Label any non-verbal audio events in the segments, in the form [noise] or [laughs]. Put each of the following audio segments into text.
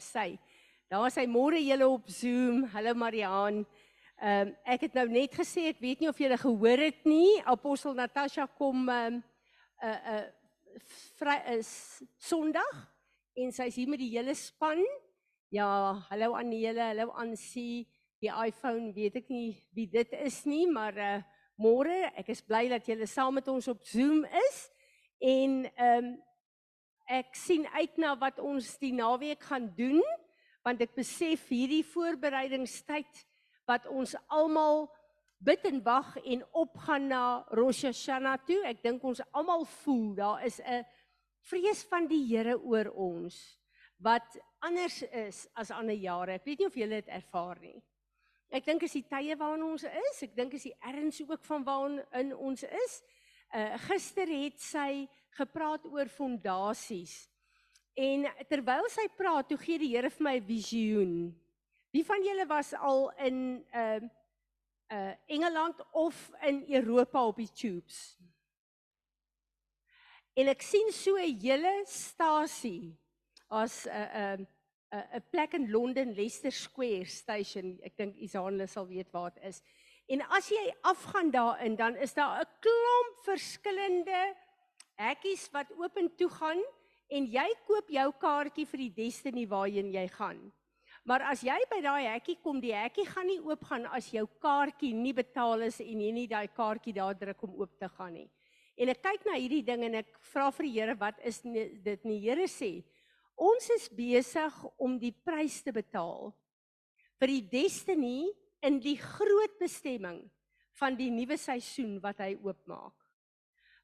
daar's sy. Daar's sy môre julle op Zoom. Hallo Mariaan. Ehm um, ek het nou net gesê ek weet nie of julle gehoor het nie. Apostel Natasha kom ehm um, 'n uh, 'n uh, vry is Sondag en sy's hier met die hele span. Ja, hallo aan julle, hallo aan sie. Die iPhone weet ek nie wie dit is nie, maar uh môre, ek is bly dat julle saam met ons op Zoom is en ehm um, ek sien uit na wat ons die naweek gaan doen want ek besef hierdie voorbereidingstyd wat ons almal bid en wag en opgaan na Rosh Hashanah toe. Ek dink ons almal voel daar is 'n vrees van die Here oor ons wat anders is as ander jare. Ek weet nie of julle dit ervaar nie. Ek dink is die tye waarin ons is. Ek dink is die erns ook van waarin ons is. Uh gister het sy gepraat oor fondasies. En terwyl sy praat, toe gee die Here vir my 'n visioen. Wie van julle was al in uh uh Engeland of in Europa op die tubes? En ek sien so 'n hele stasie as 'n uh, 'n uh, 'n plek in Londen Leicester Square station. Ek dink Isaan sal weet waar dit is. En as jy afgaan daarin, dan is daar 'n klomp verskillende hekkies wat oop en toe gaan en jy koop jou kaartjie vir die destiny waarheen jy gaan. Maar as jy by daai hekkie kom, die hekkie gaan nie oopgaan as jou kaartjie nie betaal is en jy nie daai kaartjie daar druk om oop te gaan nie. En ek kyk na hierdie ding en ek vra vir die Here, wat is dit nie? Here sê, ons is besig om die prys te betaal vir die destiny in die groot bestemming van die nuwe seisoen wat hy oopmaak.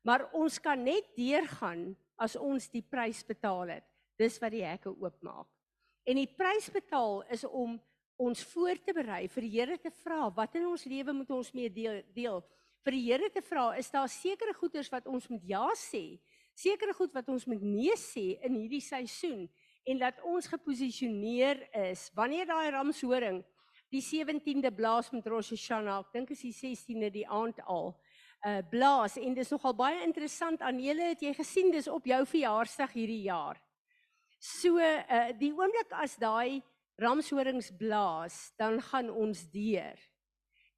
Maar ons kan net deurgaan as ons die prys betaal het. Dis wat die hekke oopmaak. En die prys betaal is om ons voor te berei vir die Here te vra wat in ons lewe moet ons mee deel, deel. Vir die Here te vra is daar sekere goeders wat ons moet ja sê, sekere goed wat ons moet nee sê in hierdie seisoen en dat ons geposisioneer is wanneer daai ramshoring die 17de blaas met Rosh Hashanah. Ek dink is die 16de die aand al. Uh blaas en dis nogal baie interessant aan julle het jy gesien dis op jou verjaarsdag hierdie jaar. So uh die oomblik as daai ramshorings blaas, dan gaan ons deur.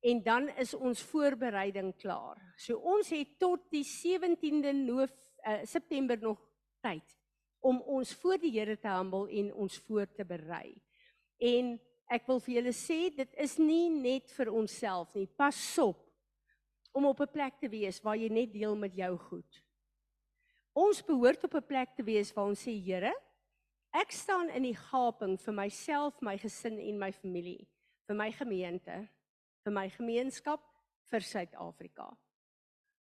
En dan is ons voorbereiding klaar. So ons het tot die 17de Noof uh September nog tyd om ons voor die Here te humble en ons voor te berei. En ek wil vir julle sê dit is nie net vir onsself nie. Pas op om op 'n plek te wees waar jy net deel met jou goed. Ons behoort op 'n plek te wees waar ons sê Here, ek staan in die gaping vir myself, my gesin en my familie, vir my gemeente, vir my gemeenskap, vir Suid-Afrika.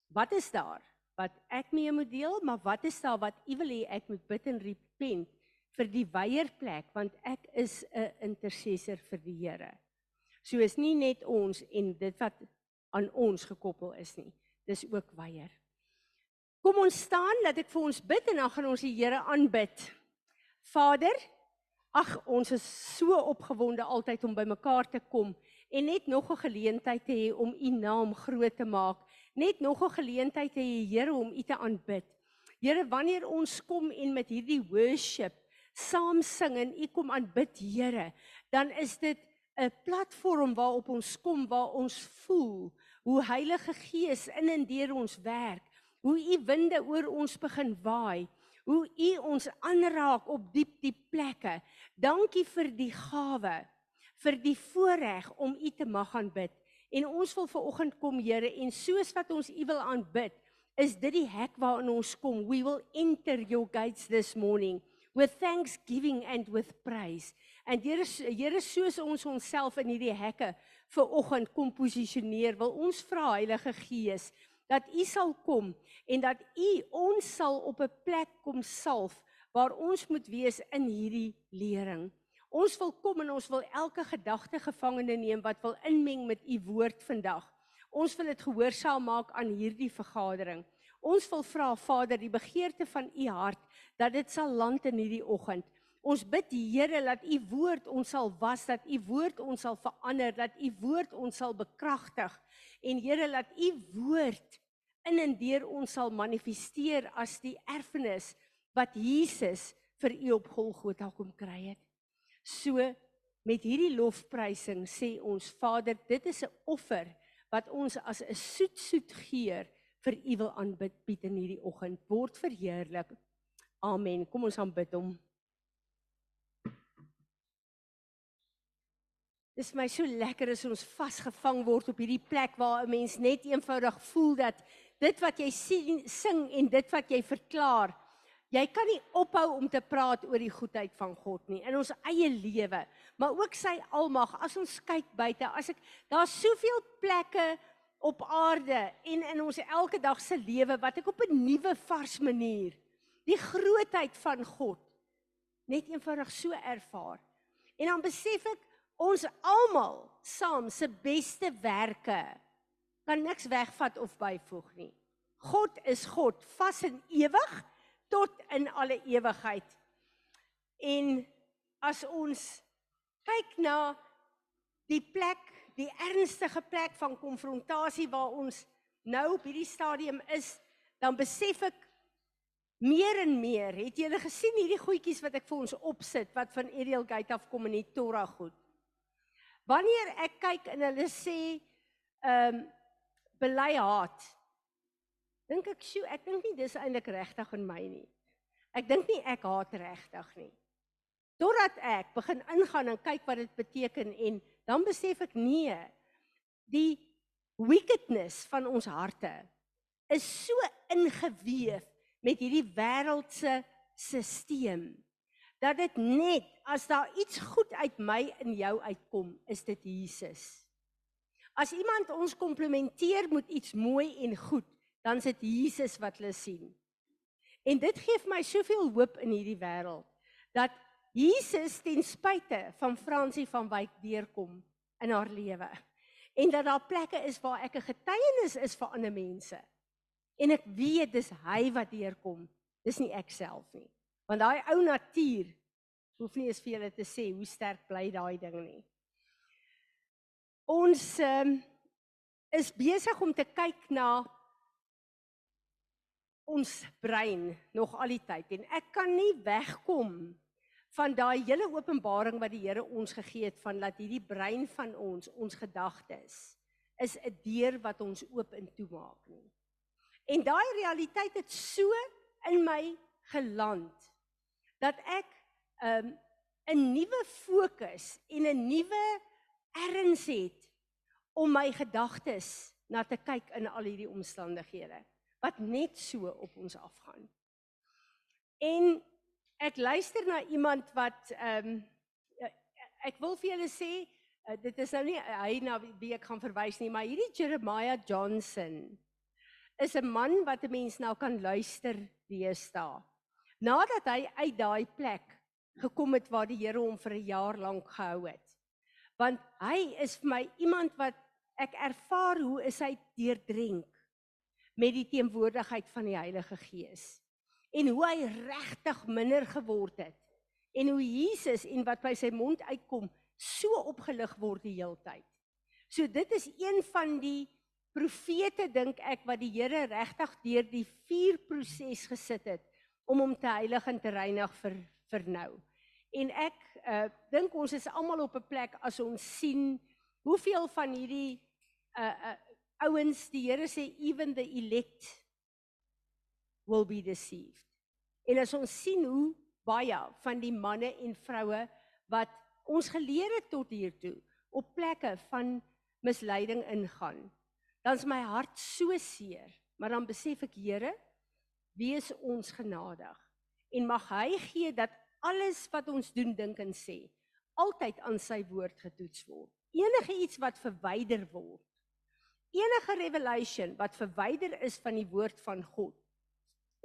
Wat is daar wat ek mee moet deel, maar wat is daar wat U wil hê ek moet bid en repent vir die weierplek want ek is 'n intercessor vir die Here. So is nie net ons en dit wat aan ons gekoppel is nie. Dis ook weier. Kom ons staan dat ek vir ons bid en dan gaan ons die Here aanbid. Vader, ag ons is so opgewonde altyd om by mekaar te kom en net nog 'n geleentheid te hê om u naam groot te maak. Net nog 'n geleentheid te hê Here om u te aanbid. Here, wanneer ons kom en met hierdie worship saam sing en u kom aanbid Here, dan is dit 'n platform waarop ons kom waar ons voel hoe Heilige Gees in en deur ons werk, hoe u winde oor ons begin waai, hoe u ons aanraak op diep diep plekke. Dankie vir die gawe, vir die voorreg om u te mag aanbid. En ons wil ver oggend kom Here en soos wat ons u wil aanbid, is dit die hek waarin ons kom. We will enter your gates this morning with thanksgiving and with praise. En Here Here soos ons onsself in hierdie hekke vir oggend kom posisioneer, wil ons vra Heilige Gees dat U sal kom en dat U ons sal op 'n plek kom salf waar ons moet wees in hierdie lering. Ons wil kom en ons wil elke gedagte gevangene neem wat wil inmeng met U woord vandag. Ons wil dit gehoorsaam maak aan hierdie vergadering. Ons wil vra Vader die begeerte van u hart dat dit sal land in hierdie oggend. Ons bid die Here dat u woord ons sal was, dat u woord ons sal verander, dat u woord ons sal bekragtig en Here laat u woord in en deur ons sal manifesteer as die erfenis wat Jesus vir u op Golgotha kom kry het. So met hierdie lofprysing sê ons Vader, dit is 'n offer wat ons as 'n soet soet geur vir U wil aanbid bied in hierdie oggend. Word verheerlik. Amen. Kom ons aanbid hom. Dis my so lekker as ons vasgevang word op hierdie plek waar 'n mens net eenvoudig voel dat dit wat jy sien, sing en dit wat jy verklaar, jy kan nie ophou om te praat oor die goedheid van God nie in ons eie lewe, maar ook sy almag. As ons kyk buite, as ek daar's soveel plekke op aarde en in ons elke dag se lewe wat ek op 'n nuwe vars manier die grootheid van God net eenvoudig so ervaar. En dan besef ek ons almal saam se beste werke kan niks wegvat of byvoeg nie. God is God, vas en ewig tot in alle ewigheid. En as ons kyk na die plek, die ernstige plek van konfrontasie waar ons nou op hierdie stadium is, dan besef ek meer en meer. Het julle gesien hierdie goedjies wat ek vir ons opsit wat van Ariel Gate af kom in die Torah goed? Wanneer ek kyk en hulle sê ehm um, bely haat. Dink ek, "Sjoe, ek dink nie dis eintlik regtig in my nie." Ek dink nie ek haat regtig nie. Totdat ek begin ingaan en kyk wat dit beteken en dan besef ek nee. Die wickedness van ons harte is so ingeweef met hierdie wêreldse stelsel dat dit net as daar iets goed uit my in jou uitkom, is dit Jesus. As iemand ons komplimenteer met iets mooi en goed, dan is dit Jesus wat hulle sien. En dit gee my soveel hoop in hierdie wêreld dat Jesus ten spyte van Fransie van Wyk deurkom in haar lewe en dat daar plekke is waar ek 'n getuienis is vir ander mense. En ek weet dis hy wat deurkom. Dis nie ek self nie. Want daai ou natuur hoef nie eens vir julle te sê hoe sterk bly daai ding nie. Ons um, is besig om te kyk na ons brein nog al die tyd en ek kan nie wegkom van daai hele openbaring wat die Here ons gegee het van dat hierdie brein van ons ons gedagtes is 'n deur wat ons oop en toemaak nie. En daai realiteit het so in my geland dat ek 'n um, 'n nuwe fokus en 'n nuwe erns het om my gedagtes na te kyk in al hierdie omstandighede wat net so op ons afgaan. En ek luister na iemand wat ehm um, ek wil vir julle sê uh, dit is nou nie hy na wie ek gaan verwys nie, maar hierdie Jeremiah Johnson is 'n man wat 'n mens nou kan luister deesdae. Nadat hy uit daai plek gekom het waar die Here hom vir 'n jaar lank gehou het. Want hy is vir my iemand wat ek ervaar hoe is hy deurdrink met die teenwoordigheid van die Heilige Gees en hoe hy regtig minder geword het en hoe Jesus en wat by sy mond uitkom so opgelig word die heeltyd. So dit is een van die profete dink ek wat die Here regtig deur die vuur proses gesit het om hom te heilig en te reinig vir vir nou. En ek uh dink ons is almal op 'n plek as ons sien hoeveel van hierdie uh uh ouens die Here sê even the elect will be deceived. En as ons sien hoe baie van die manne en vroue wat ons geleer het tot hier toe op plekke van misleiding ingaan, dan's my hart so seer, maar dan besef ek Here, wees ons genadig en mag hy gee dat alles wat ons doen dink en sê altyd aan sy woord getoets word. Enige iets wat verwyder word. Enige revelation wat verwyder is van die woord van God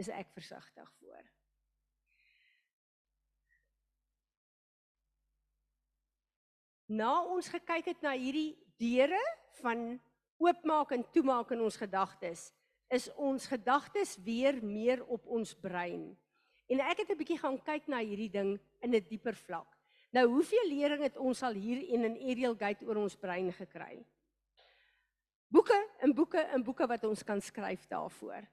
is ek versigtig voor. Na ons gekyk het na hierdie deure van oopmaak en toemaak in ons gedagtes, is ons gedagtes weer meer op ons brein. En ek het 'n bietjie gaan kyk na hierdie ding in 'n dieper vlak. Nou, hoeveel lering het ons al hier en in Ariel Gate oor ons brein gekry? Boeke en boeke en boeke wat ons kan skryf daarvoor.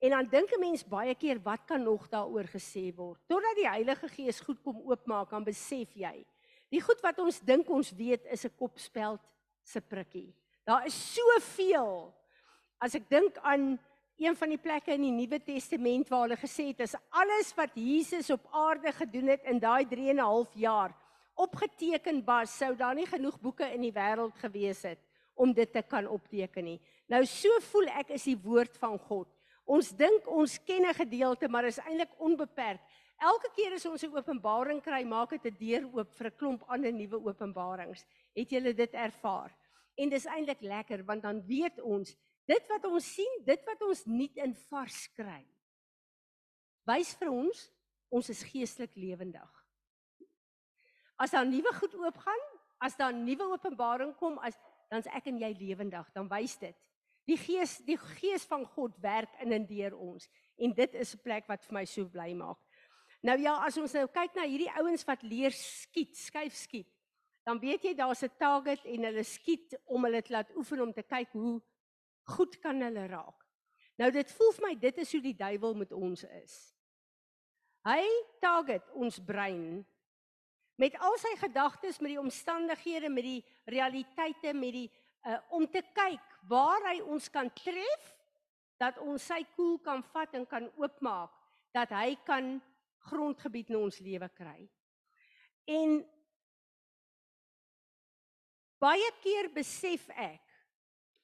En dan dink 'n mens baie keer wat kan nog daaroor gesê word? Totdat die Heilige Gees goed kom oopmaak, dan besef jy Die goed wat ons dink ons weet is 'n kopspeld se prikkie. Daar is soveel. As ek dink aan een van die plekke in die Nuwe Testament waar hulle gesê het is alles wat Jesus op aarde gedoen het in daai 3 en 'n half jaar opgeteken was, sou daar nie genoeg boeke in die wêreld gewees het om dit te kan opteken nie. Nou so voel ek is die woord van God. Ons dink ons ken 'n gedeelte, maar is eintlik onbeperk. Elke keer as ons 'n openbaring kry, maak dit 'n deur oop vir 'n klomp ander nuwe openbarings. Het julle dit ervaar? En dis eintlik lekker want dan weet ons dit wat ons sien, dit wat ons nie in vars kry. Wys vir ons ons is geestelik lewendig. As daar nuwe goed oopgaan, as daar nuwe openbaring kom, as dan's ek en jy lewendig, dan wys dit. Die Gees, die Gees van God werk in en deur ons en dit is 'n plek wat vir my so bly maak. Nou ja, as ons nou kyk na hierdie ouens wat leer skiet, skuif skiet, dan weet jy daar's 'n target en hulle skiet om hulle te laat oefen om te kyk hoe goed kan hulle raak. Nou dit voel vir my dit is hoe die duiwel met ons is. Hy target ons brein met al sy gedagtes, met die omstandighede, met die realiteite, met die uh, om te kyk waar hy ons kan tref dat ons sy koel kan vat en kan oopmaak dat hy kan grondgebied in ons lewe kry. En baie keer besef ek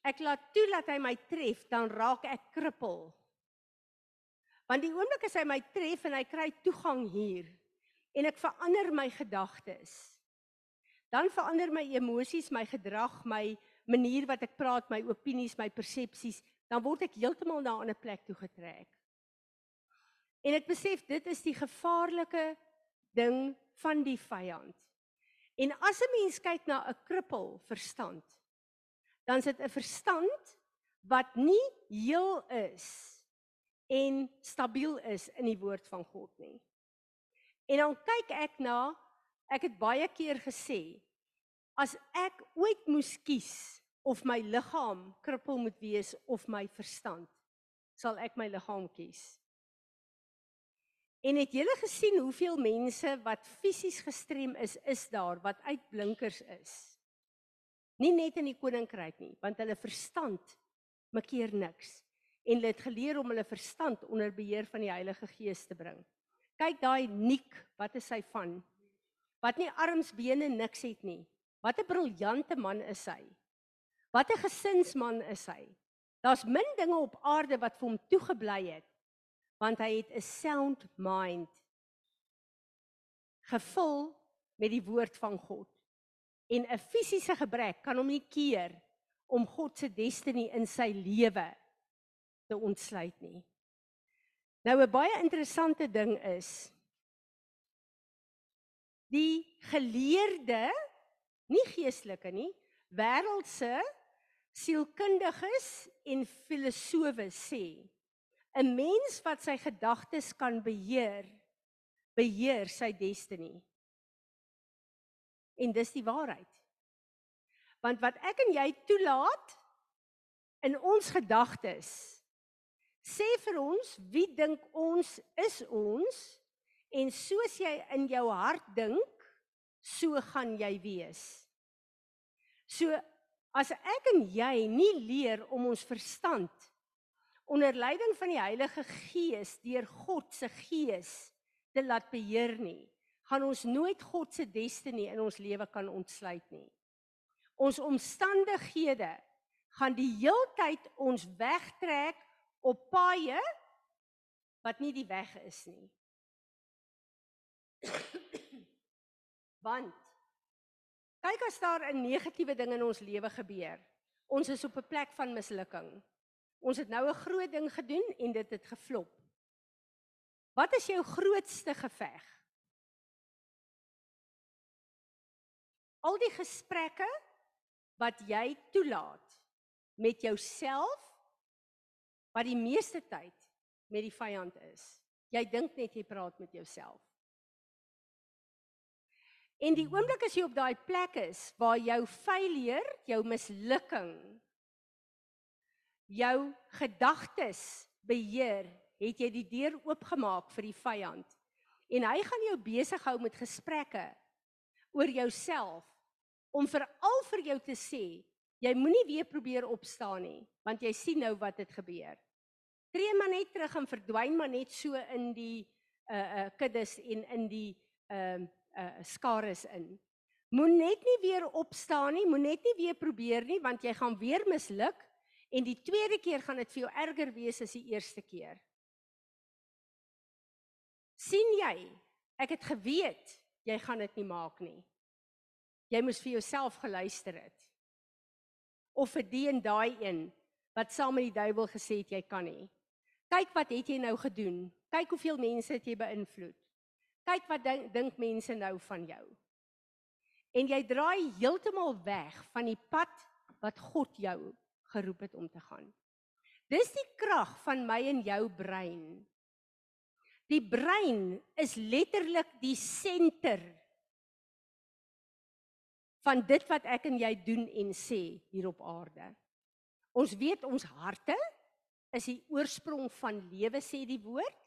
ek laat toe dat hy my tref dan raak ek krippel. Want die oomblik as hy my tref en hy kry toegang hier en ek verander my gedagtes. Dan verander my emosies, my gedrag, my manier wat ek praat, my opinies, my persepsies, dan word ek heeltemal na 'n ander plek toe getrek. En ek besef dit is die gevaarlike ding van die vyand. En as 'n mens kyk na 'n krippel verstand, dan is dit 'n verstand wat nie heel is en stabiel is in die woord van God nie. En dan kyk ek na ek het baie keer gesê as ek ooit moes kies of my liggaam krippel moet wees of my verstand sal ek my liggaam kies. En het julle gesien hoeveel mense wat fisies gestrem is is daar wat uitblinkers is? Nie net in die koninkryk nie, want hulle verstand maak hier niks en hulle het geleer om hulle verstand onder beheer van die Heilige Gees te bring. Kyk daai Nik, wat is hy van? Wat nie arms, bene, niks het nie. Wat 'n briljante man is hy. Wat 'n gesinsman is hy. Daar's min dinge op aarde wat vir hom toegebly het want hy het 'n sound mind gevul met die woord van God. En 'n fisiese gebrek kan hom nie keer om God se destiny in sy lewe te ontsluit nie. Nou 'n baie interessante ding is die geleerde, nie geestelike nie, wêreldse sielkundiges en filosowe sê 'n mens wat sy gedagtes kan beheer, beheer sy destiny. En dis die waarheid. Want wat ek en jy toelaat in ons gedagtes sê vir ons wie dink ons is ons en soos jy in jou hart dink so gaan jy wees. So as ek en jy nie leer om ons verstand onder leiding van die Heilige Gees deur God se Gees te laat beheer nie, gaan ons nooit God se destiny in ons lewe kan ontsluit nie. Ons omstandighede gaan die heeltyd ons wegtrek op paaie wat nie die weg is nie. [coughs] Want kyk as daar 'n negatiewe ding in ons lewe gebeur. Ons is op 'n plek van mislukking. Ons het nou 'n groot ding gedoen en dit het geflop. Wat is jou grootste geveg? Al die gesprekke wat jy toelaat met jouself wat die meeste tyd met die vyand is. Jy dink net jy praat met jouself. En die oomblik as jy op daai plek is waar jou failure, jou mislukking, jou gedagtes beheer, het jy die deur oopgemaak vir die vyand. En hy gaan jou besig hou met gesprekke oor jouself om veral vir jou te sê, jy moenie weer probeer opstaan nie, want jy sien nou wat het gebeur. Tree maar net terug en verdwyn maar net so in die uh uh kuddes en in die ehm uh, uh skares in. Moet net nie weer opstaan nie, moet net nie weer probeer nie want jy gaan weer misluk en die tweede keer gaan dit vir jou erger wees as die eerste keer. sien jy? Ek het geweet jy gaan dit nie maak nie. Jy moes vir jouself geluister het. Of vir die en daai een wat saam met die duiwel gesê het jy kan nie. Kyk wat het jy nou gedoen? Kyk hoeveel mense het jy beïnvloed. Kyk wat dink dink mense nou van jou. En jy draai heeltemal weg van die pad wat God jou geroep het om te gaan. Dis die krag van my en jou brein. Die brein is letterlik die senter van dit wat ek en jy doen en sê hier op aarde. Ons weet ons harte is die oorsprong van lewe sê die woord.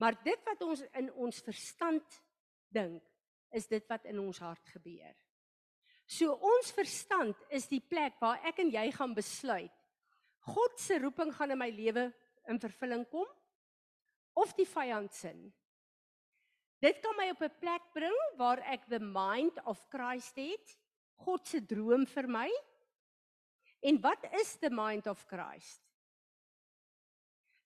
Maar dit wat ons in ons verstand dink, is dit wat in ons hart gebeur. So ons verstand is die plek waar ek en jy gaan besluit God se roeping gaan in my lewe in vervulling kom of die vyand se. Dit kan my op 'n plek bring waar ek the mind of Christ het, God se droom vir my. En wat is the mind of Christ?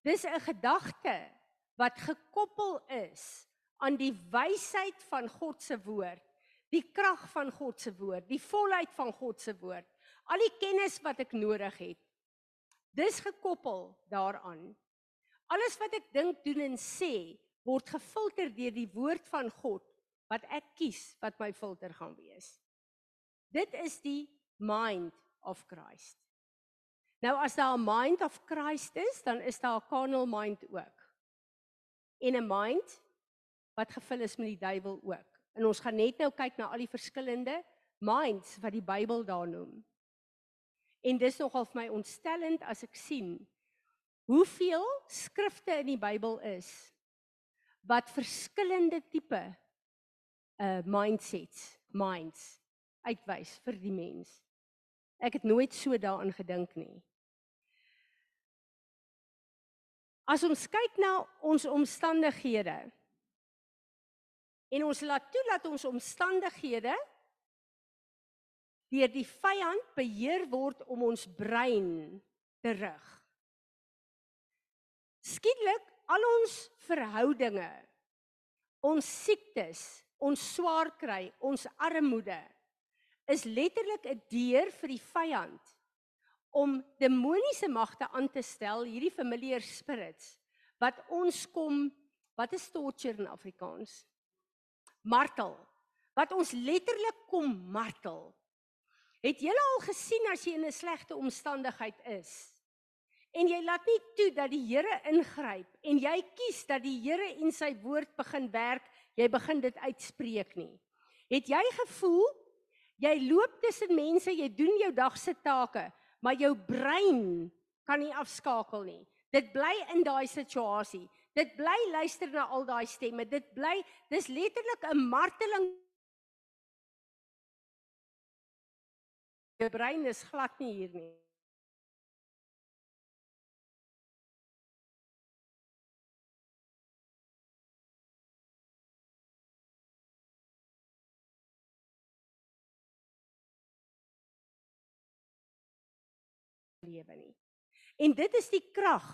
Dis 'n gedagte wat gekoppel is aan die wysheid van God se woord, die krag van God se woord, die volheid van God se woord, al die kennis wat ek nodig het. Dis gekoppel daaraan. Alles wat ek dink, doen en sê, word gefilter deur die woord van God wat ek kies wat my filter gaan wees. Dit is die mind of Christ. Nou as daar 'n mind of Christ is, dan is daar 'n carnal mind ook. En 'n mind wat gevul is met die duiwel ook. En ons gaan net nou kyk na al die verskillende minds wat die Bybel daar noem. En dis nogal vir my ontstellend as ek sien hoeveel skrifte in die Bybel is wat verskillende tipe uh mindsets, minds uitwys vir die mens. Ek het nooit so daaraan gedink nie. As ons kyk na ons omstandighede en ons laat toe dat ons omstandighede deur die vyand beheer word om ons brein te rig. Skielik al ons verhoudinge, ons siektes, ons swaar kry, ons armoede is letterlik 'n deur vir die vyand om demoniese magte aan te stel, hierdie familiar spirits wat ons kom, wat is torture in Afrikaans? Martel. Wat ons letterlik kom martel. Het jy al gesien as jy in 'n slegte omstandigheid is en jy laat nie toe dat die Here ingryp en jy kies dat die Here en sy woord begin werk, jy begin dit uitspreek nie. Het jy gevoel jy loop tussen mense, jy doen jou dag se take, maar jou brein kan nie afskakel nie. Dit bly in daai situasie. Dit bly luister na al daai stemme. Dit bly dis letterlik 'n marteling. Jou brein is glad nie hier nie. Lewe nie. En dit is die krag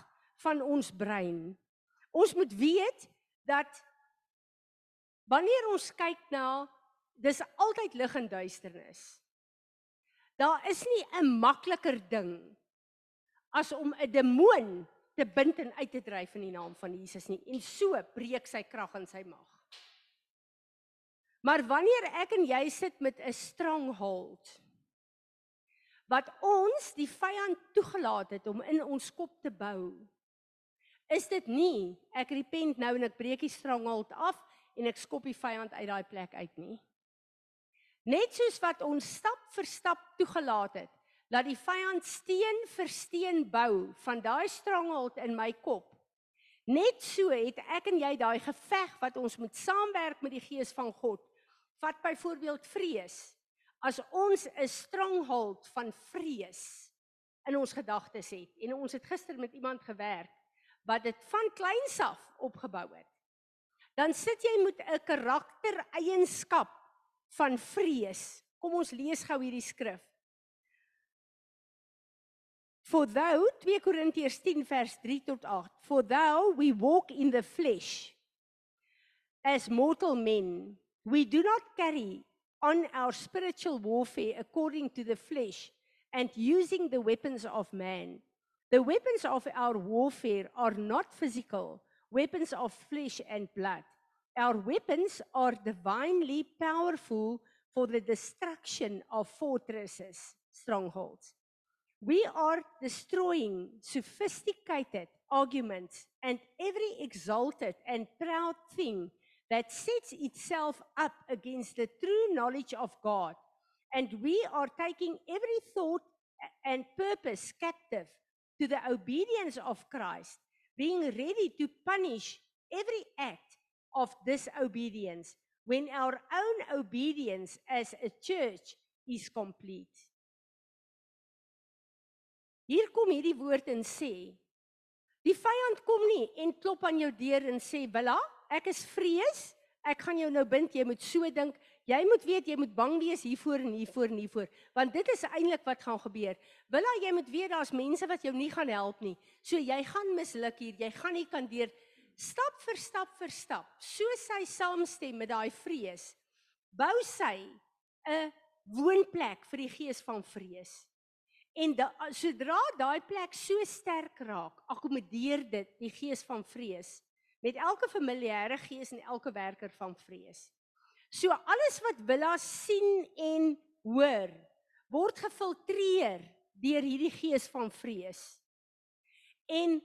van ons brein. Ons moet weet dat wanneer ons kyk na dis altyd lig en duisternis. Daar is nie 'n makliker ding as om 'n demoon te bind en uit te dryf in die naam van Jesus nie en so breek sy krag en sy mag. Maar wanneer ek en jy sit met 'n stronghold wat ons die vyand toegelaat het om in ons kop te bou. Is dit nie ek repent nou en ek breek die stranghold af en ek skop die vyand uit daai plek uit nie. Net soos wat ons stap vir stap toegelaat het dat die vyand steen vir steen bou van daai stranghold in my kop. Net so het ek en jy daai geveg wat ons moet saamwerk met die gees van God Vat byvoorbeeld vrees. As ons 'n stronghold van vrees in ons gedagtes het en ons het gister met iemand gewerk wat dit van kleins af opgebou het. Dan sit jy met 'n karaktereienskap van vrees. Kom ons lees gou hierdie skrif. For thou 2 Korintiërs 10 vers 3 tot 8. For thou we walk in the flesh as mortal men. We do not carry on our spiritual warfare according to the flesh and using the weapons of man. The weapons of our warfare are not physical, weapons of flesh and blood. Our weapons are divinely powerful for the destruction of fortresses, strongholds. We are destroying sophisticated arguments and every exalted and proud thing that sets itself up against the true knowledge of God. And we are taking every thought and purpose captive to the obedience of Christ, being ready to punish every act of disobedience when our own obedience as a church is complete. Hier kom hierdie woord en sê: Die vyand kom nie en klop aan jou deur en sê, "Willa, ek is vrees. Ek gaan jou nou bind. Jy moet so dink. Jy moet weet jy moet bang wees hiervoor en hiervoor en hiervoor, want dit is eintlik wat gaan gebeur. Wil jy moet weet daar's mense wat jou nie gaan help nie. So jy gaan misluk hier. Jy gaan nie kan deur stap vir stap vir stap. So sy saamstem met daai vrees. Bou sy 'n woonplek vir die gees van vrees. En da, sodra daai plek so sterk raak, akkommodeer dit die gees van vrees met elke familiêre gees en elke werker van vrees. So alles wat Willa sien en hoor word gefiltreer deur hierdie gees van vrees. En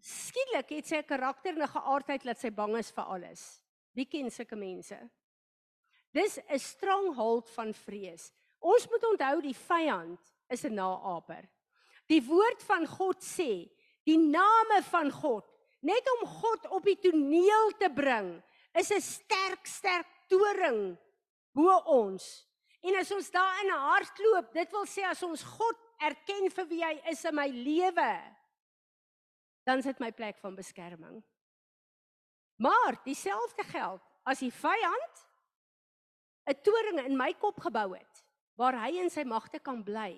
skielik het sy 'n karakter en 'n geaardheid dat sy bang is vir alles. Wie ken sulke mense? Dis 'n stronghold van vrees. Ons moet onthou die vyand is 'n naaper. Die woord van God sê, die name van God net om God op die toneel te bring is 'n sterk sterk toring bo ons. En as ons daarin hardloop, dit wil sê as ons God erken vir wie hy is in my lewe, dan is dit my plek van beskerming. Maar dieselfde geld as die vyand 'n toring in my kop gebou het waar hy in sy magte kan bly.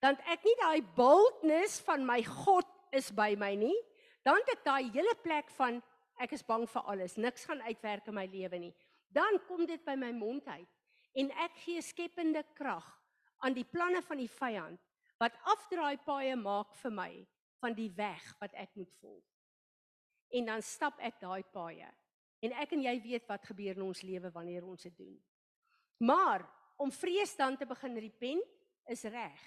Dan ek nie daai boldness van my God is by my nie, dan het ek daai hele plek van ek is bang vir alles, niks gaan uitwerk in my lewe nie. Dan kom dit by my mond uit en ek gee skepende krag aan die planne van die vyand wat afdraai paaie maak vir my van die weg wat ek moet volg. En dan stap ek daai paaie. En ek en jy weet wat gebeur in ons lewe wanneer ons dit doen. Maar om vrees dan te begin repent is reg.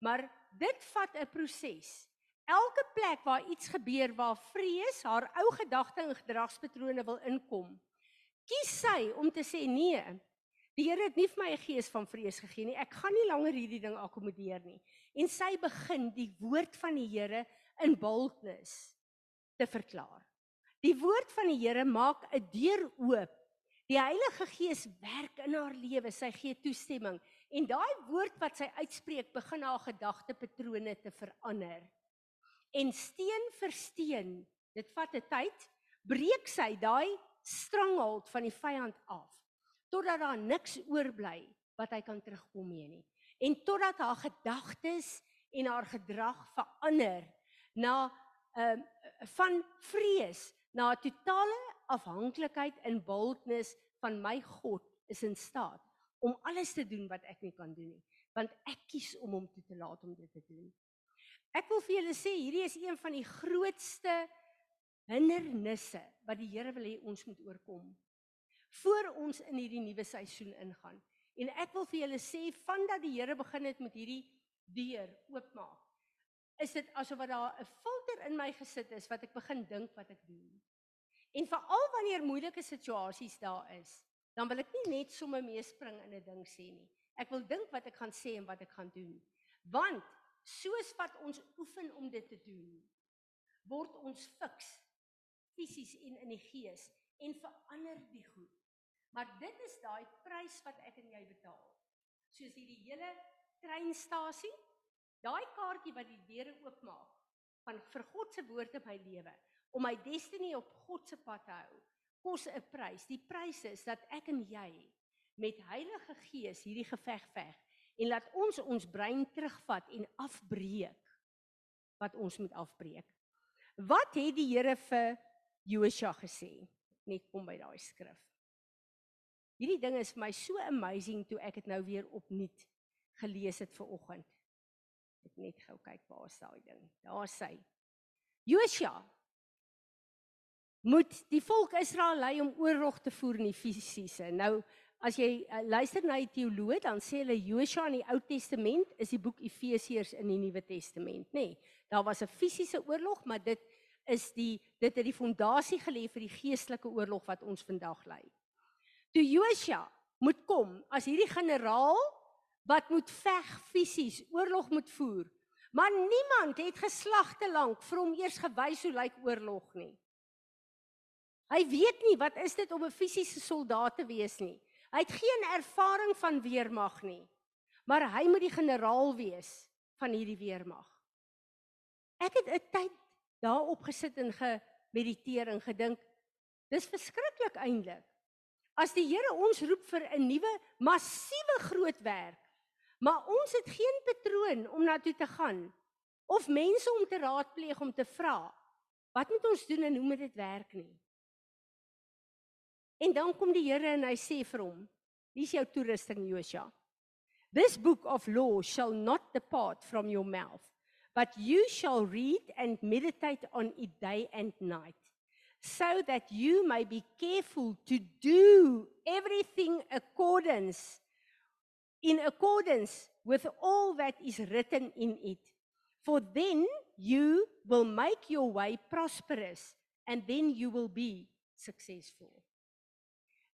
Maar dit vat 'n proses. Elke plek waar iets gebeur waar vrees haar ou gedagte en gedragspatrone wil inkom, kies sy om te sê nee. Die Here het nie vir my 'n gees van vrees gegee nie. Ek gaan nie langer hierdie ding akkommodeer nie. En sy begin die woord van die Here in boldness te verklaar. Die woord van die Here maak 'n deur oop. Die Heilige Gees werk in haar lewe. Sy gee toestemming en daai woord wat sy uitspreek begin haar gedagtepatrone te verander en steen vir steen, dit vat 'n tyd, breek sy daai stranghold van die vyand af totdat daar niks oorbly wat hy kan terugkom mee nie. En totdat haar gedagtes en haar gedrag verander na ehm uh, van vrees na 'n totale afhanklikheid in boldness van my God is in staat om alles te doen wat ek nie kan doen nie, want ek kies om hom toe te laat om dit te doen. Ek wil vir julle sê hierdie is een van die grootste hindernisse wat die Here wil hê ons moet oorkom voor ons in hierdie nuwe seisoen ingaan. En ek wil vir julle sê vandat die Here begin het met hierdie deur oopmaak, is dit asof wat daar 'n filter in my gesit is wat ek begin dink wat ek doen. En veral wanneer moeilike situasies daar is, dan wil ek nie net sommer meespring in 'n ding sê nie. Ek wil dink wat ek gaan sê en wat ek gaan doen. Want soos wat ons oefen om dit te doen, word ons fiks fisies en in die gees en verander die goed. Maar dit is daai prys wat ek en jy betaal. Soos hierdie hele treinstasie, daai kaartjie wat die deure oopmaak van vir God se woord in my lewe om my destiny op God se pad te hou, kos 'n prys. Die prys is dat ek en jy met Heilige Gees hierdie geveg veg en laat ons ons brein terugvat en afbreek wat ons moet afbreek. Wat het die Here vir Josua gesê? Net kom by daai skrif. Hierdie ding is vir my so amazing toe ek dit nou weer opnuut gelees het ver oggend. Ek net gou kyk waar is daai ding. Daar sê Josua moet die volk Israel lei om oorlog te voer in die fisiese. Nou as jy uh, luister na die teoloë dan sê hulle Josua in die Ou Testament is die boek Efesiërs in die Nuwe Testament, nê. Nee, daar was 'n fisiese oorlog, maar dit is die dit het die fondasie gelê vir die geestelike oorlog wat ons vandag lei. Toe Josua moet kom as hierdie generaal wat moet veg fisies, oorlog moet voer. Maar niemand het geslagte lank vir hom eers gewys hoe lyk oorlog nie. Hy weet nie wat is dit om 'n fisiese soldaat te wees nie. Hy het geen ervaring van weermag nie. Maar hy moet die generaal wees van hierdie weermag. Ek het 'n tyd daarop gesit en gemediteer en gedink dis verskriklik eintlik. As die Here ons roep vir 'n nuwe massiewe groot werk, maar ons het geen patroon om na toe te gaan of mense om te raadpleeg om te vra, wat moet ons doen en hoe moet dit werk nie? En dan kom die Here en hy sê vir hom: "Hier's jou toerusting, Josua. This book of law shall not depart from your mouth, but you shall read and meditate on it day and night, so that you may be careful to do everything accordance in accordance with all that is written in it. For then you will make your way prosperous and then you will be successful."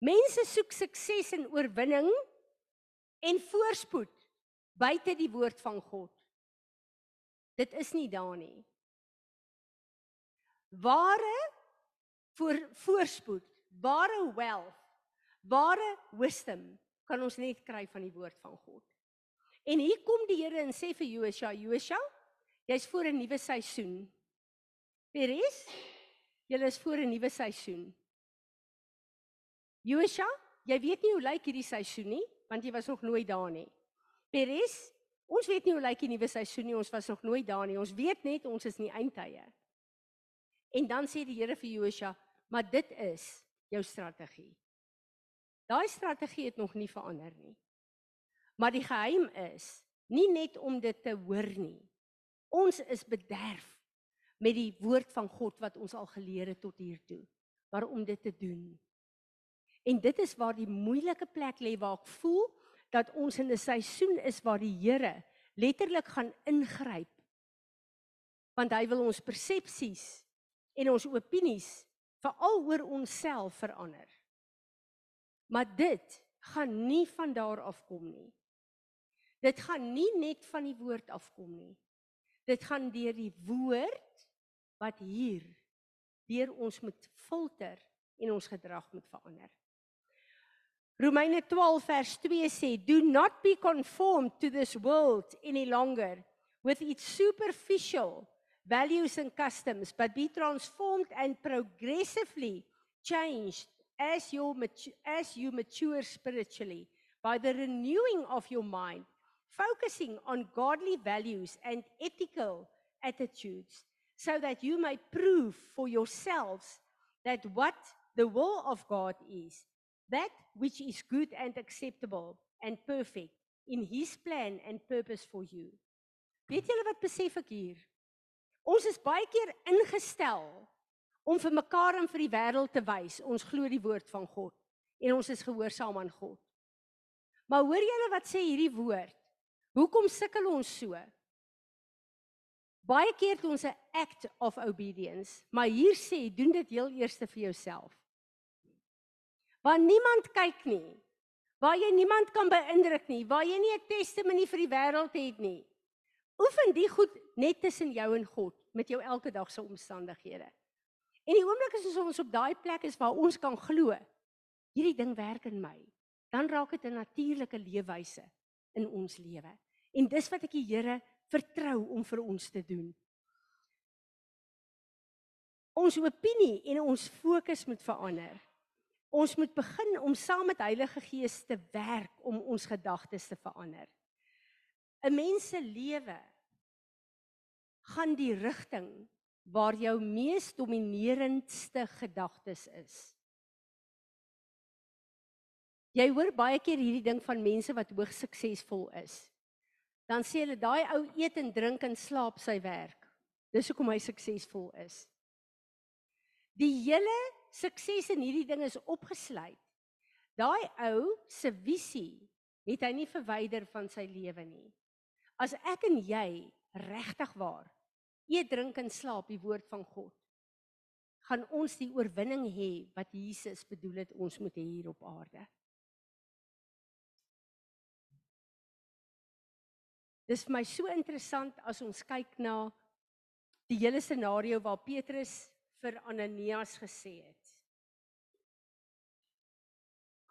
Mense soek sukses en oorwinning en voorspoed buite die woord van God. Dit is nie daar nie. Ware voor voorspoed, ware wealth, ware wisdom kan ons net kry van die woord van God. En hier kom die Here en sê vir Josua, Josua, jy's voor 'n nuwe seisoen. Peres, jy is voor 'n nuwe seisoen. Josua, jy weet nie hoe lyk hierdie seisoen nie, want jy was nog nooit daar nie. Peres, ons weet nie hoe lyk die nuwe seisoen nie, ons was nog nooit daar nie. Ons weet net ons is in die eindtye. En dan sê die Here vir Josua, maar dit is jou strategie. Daai strategie het nog nie verander nie. Maar die geheim is nie net om dit te hoor nie. Ons is bederf met die woord van God wat ons al geleer het tot hier toe, maar om dit te doen. En dit is waar die moeilike plek lê waar ek voel dat ons in 'n seisoen is waar die Here letterlik gaan ingryp. Want hy wil ons persepsies en ons opinies veral oor onsself verander. Maar dit gaan nie van daar af kom nie. Dit gaan nie net van die woord afkom nie. Dit gaan deur die woord wat hier deur ons moet filter en ons gedrag moet verander. Romeine 12 vers 2 sê, "Do not be conformed to this world any longer with its superficial values and customs, but be transformed and progressively changed as you as you mature spiritually by the renewing of your mind, focusing on godly values and ethical attitudes, so that you may prove for yourselves that what the will of God is." That which is good and acceptable and perfect in his plan and purpose for you. Weet julle wat besef ek hier? Ons is baie keer ingestel om vir mekaar en vir die wêreld te wys ons glo die woord van God en ons is gehoorsaam aan God. Maar hoor julle wat sê hierdie woord? Hoekom sukkel ons so? Baie keer het ons 'n act of obedience, maar hier sê doen dit heel eers vir jouself waar niemand kyk nie. Waar jy niemand kan beïndruk nie, waar jy nie 'n testimonie vir die wêreld het nie. Oefen die goed net tussen jou en God met jou elke dag se omstandighede. En die oomblik is ons op daai plek is waar ons kan glo hierdie ding werk in my, dan raak dit 'n natuurlike leefwyse in ons lewe. En dis wat ek die Here vertrou om vir ons te doen. Ons opinie en ons fokus moet verander. Ons moet begin om saam met Heilige Gees te werk om ons gedagtes te verander. 'n Mens se lewe gaan die rigting waar jou mees dominerendste gedagtes is. Jy hoor baie keer hierdie ding van mense wat hoogs suksesvol is. Dan sê hulle daai ou eet en drink en slaap sy werk. Dis hoekom hy suksesvol is. Die hele sukses in hierdie ding is opgesluit. Daai ou se visie het hy nie verwyder van sy lewe nie. As ek en jy regtig waar eet, drink en slaap die woord van God, gaan ons die oorwinning hê wat Jesus bedoel het ons moet hê hier op aarde. Dis vir my so interessant as ons kyk na die hele scenario waar Petrus vir Ananias gesê het.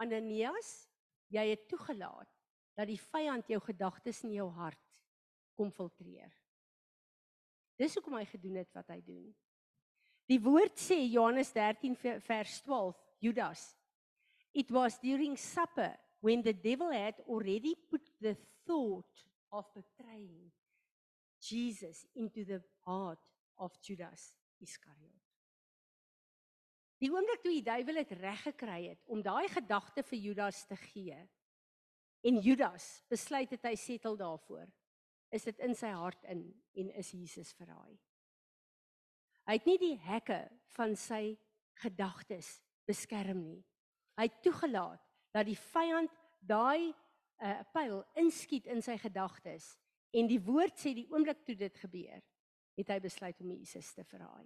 Ananias, jy het toegelaat dat die vyand jou gedagtes in jou hart kom filtreer. Dis hoekom hy gedoen het wat hy doen. Die woord sê Johannes 13 vers 12, Judas. It was during supper when the devil had already put the thought of betraying Jesus into the heart of Judas Iscariot. Die oomblik toe die duiwel dit reg gekry het om daai gedagte vir Judas te gee en Judas besluit het hy settle daarvoor is dit in sy hart in en is Jesus verraai. Hy het nie die hekke van sy gedagtes beskerm nie. Hy het toegelaat dat die vyand daai 'n uh, pyl inskiet in sy gedagtes en die woord sê die oomblik toe dit gebeur, het hy besluit om Jesus te verraai.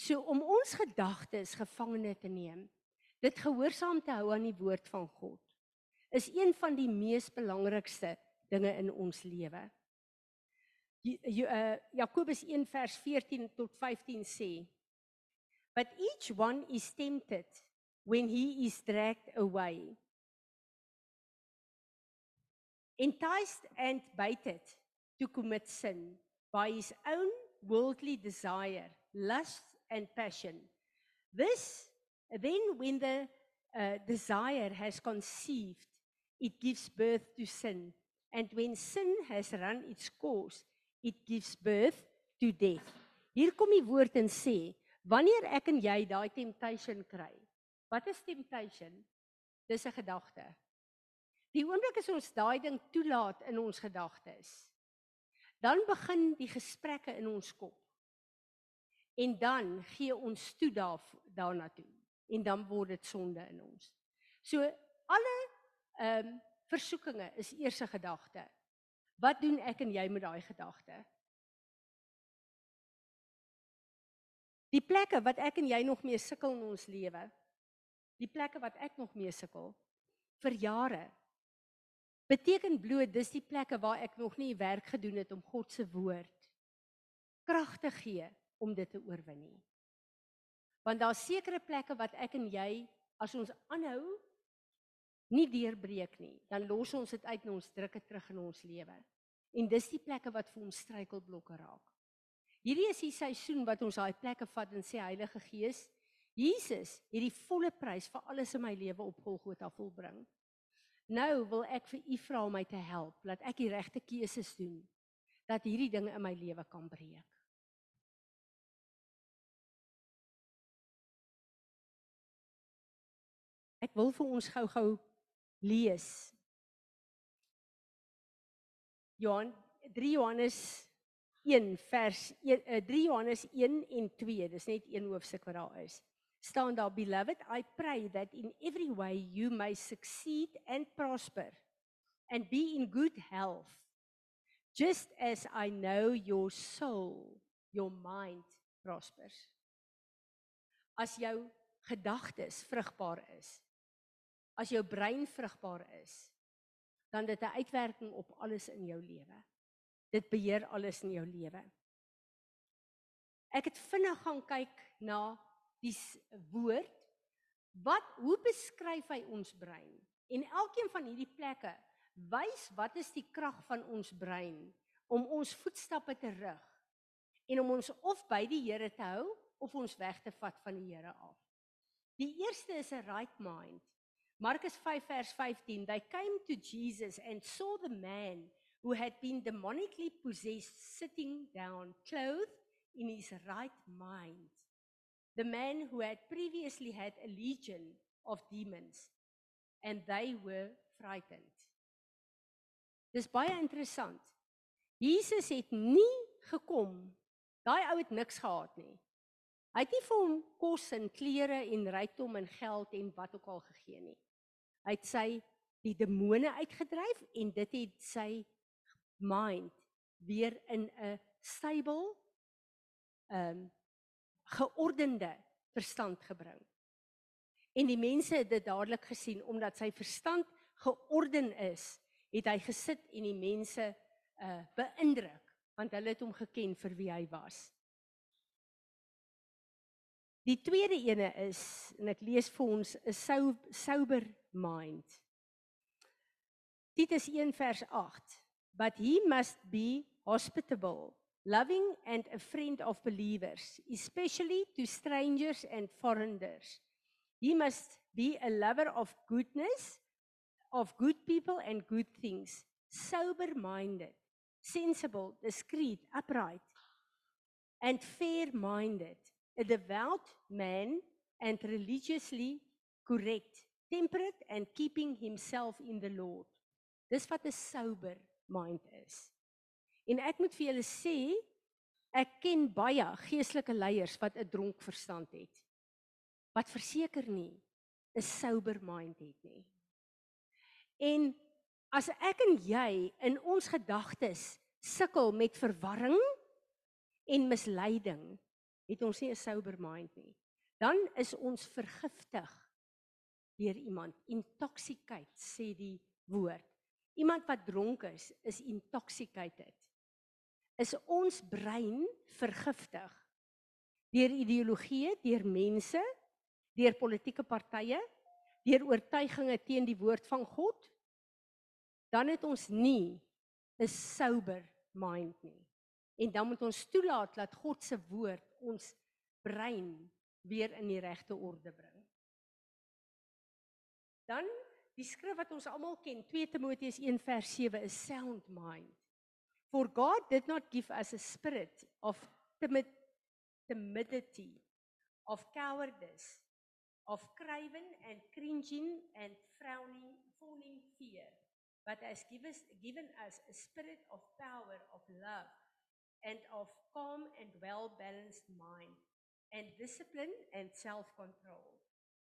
So om ons gedagtes gevangene te neem, dit gehoorsaam te hou aan die woord van God, is een van die mees belangrikste dinge in ons lewe. Uh, Jakobus 1 vers 14 tot 15 sê: But each one is tempted when he is dragged away. Enticed and baited to commit sin by his own worldly desire, lust and passion. This then when the uh, desire has conceived, it gives birth to sin. And when sin has run its course, it gives birth to death. Hier kom die woord en sê, wanneer ek en jy daai temptation kry. Wat is temptation? Dis 'n gedagte. Die oomblik as ons daai ding toelaat in ons gedagtes, dan begin die gesprekke in ons kop. En dan gee ons toe daar daarna toe en dan word dit sonde in ons. So alle ehm um, versoekinge is eers 'n gedagte. Wat doen ek en jy met daai gedagte? Die plekke wat ek en jy nog mee sukkel in ons lewe. Die plekke wat ek nog mee sukkel vir jare. Beteken bloot dis die plekke waar ek nog nie werk gedoen het om God se woord krag te gee om dit te oorwin nie. Want daar's sekere plekke wat ek en jy as ons aanhou nie deurbreek nie, dan los ons dit uit en ons druk dit terug in ons lewe. En dis die plekke wat vir ons struikelblokke raak. Hierdie is die seisoen wat ons daai plekke vat en sê Heilige Gees, Jesus het die volle prys vir alles in my lewe op Golgotha volbring. Nou wil ek vir u vra om my te help dat ek die regte keuses doen dat hierdie dinge in my lewe kan breek. Ek wil vir ons gou-gou lees. Johan 3 Johannes 1 vers 1 3 eh, Johannes 1 en 2, dis net een hoofstuk wat daar is. Staan daar beloved, I pray that in every way you may succeed and prosper and be in good health just as I know your soul, your mind prospers. As jou gedagtes vrugbaar is, as jou brein vrugbaar is, dan dit 'n uitwerking op alles in jou lewe. Dit beheer alles in jou lewe. Ek het vinnig gaan kyk na die woord Wat hoe beskryf hy ons brein? En elkeen van hierdie plekke wys wat is die krag van ons brein om ons voetstappe te rig en om ons of by die Here te hou of ons weg te vat van die Here af. Die eerste is 'n right mind. Markus 5 vers 15. They came to Jesus and saw the man who had been demonically possessed sitting down clothed in his right mind. The man who had previously had a legion of demons and they were frightened. Dis baie interessant. Jesus het nie gekom. Daai ou het niks gehad nie. Hy het nie vir hom kos en klere en rykdom en geld en wat ook al gegee nie. Hy het sy die demone uitgedryf en dit het sy mind weer in 'n stable ehm um, geordende verstand gebring. En die mense het dit dadelik gesien omdat sy verstand georden is, het hy gesit en die mense uh beïndruk want hulle het hom geken vir wie hy was. Die tweede ene is en ek lees vir ons 'n sober mind. Dit is 1 vers 8. But he must be hospitable, loving and a friend of believers, especially to strangers and foreigners. He must be a lover of goodness, of good people and good things, sober minded, sensible, discreet, upright, and fair minded, a devout man and religiously correct, temperate and keeping himself in the Lord. Dis wat 'n sober mind is. En ek moet vir julle sê, ek ken baie geestelike leiers wat 'n dronk verstand het. Wat verseker nie 'n sober mind het nie. En as ek en jy in ons gedagtes sukkel met verwarring en misleiding, het ons nie 'n sober mind nie. Dan is ons vergiftig deur iemand. Intoxicate sê die woord. Iemand wat dronk is, is intoxicated. Is ons brein vergiftig deur ideologieë, deur mense, deur politieke partye, deur oortuigings teen die woord van God? Dan het ons nie 'n sober mind nie. En dan moet ons toelaat dat God se woord ons brein weer in die regte orde bring. Dan die skrif wat ons almal ken, 2 Timoteus 1 vers 7 is sound mind. For God did not give us a spirit of timid, timidity, of cowardice, of craven and cringing and frowning, fawning fear, but has given us, given us a spirit of power, of love, and of calm and well-balanced mind, and discipline and self-control.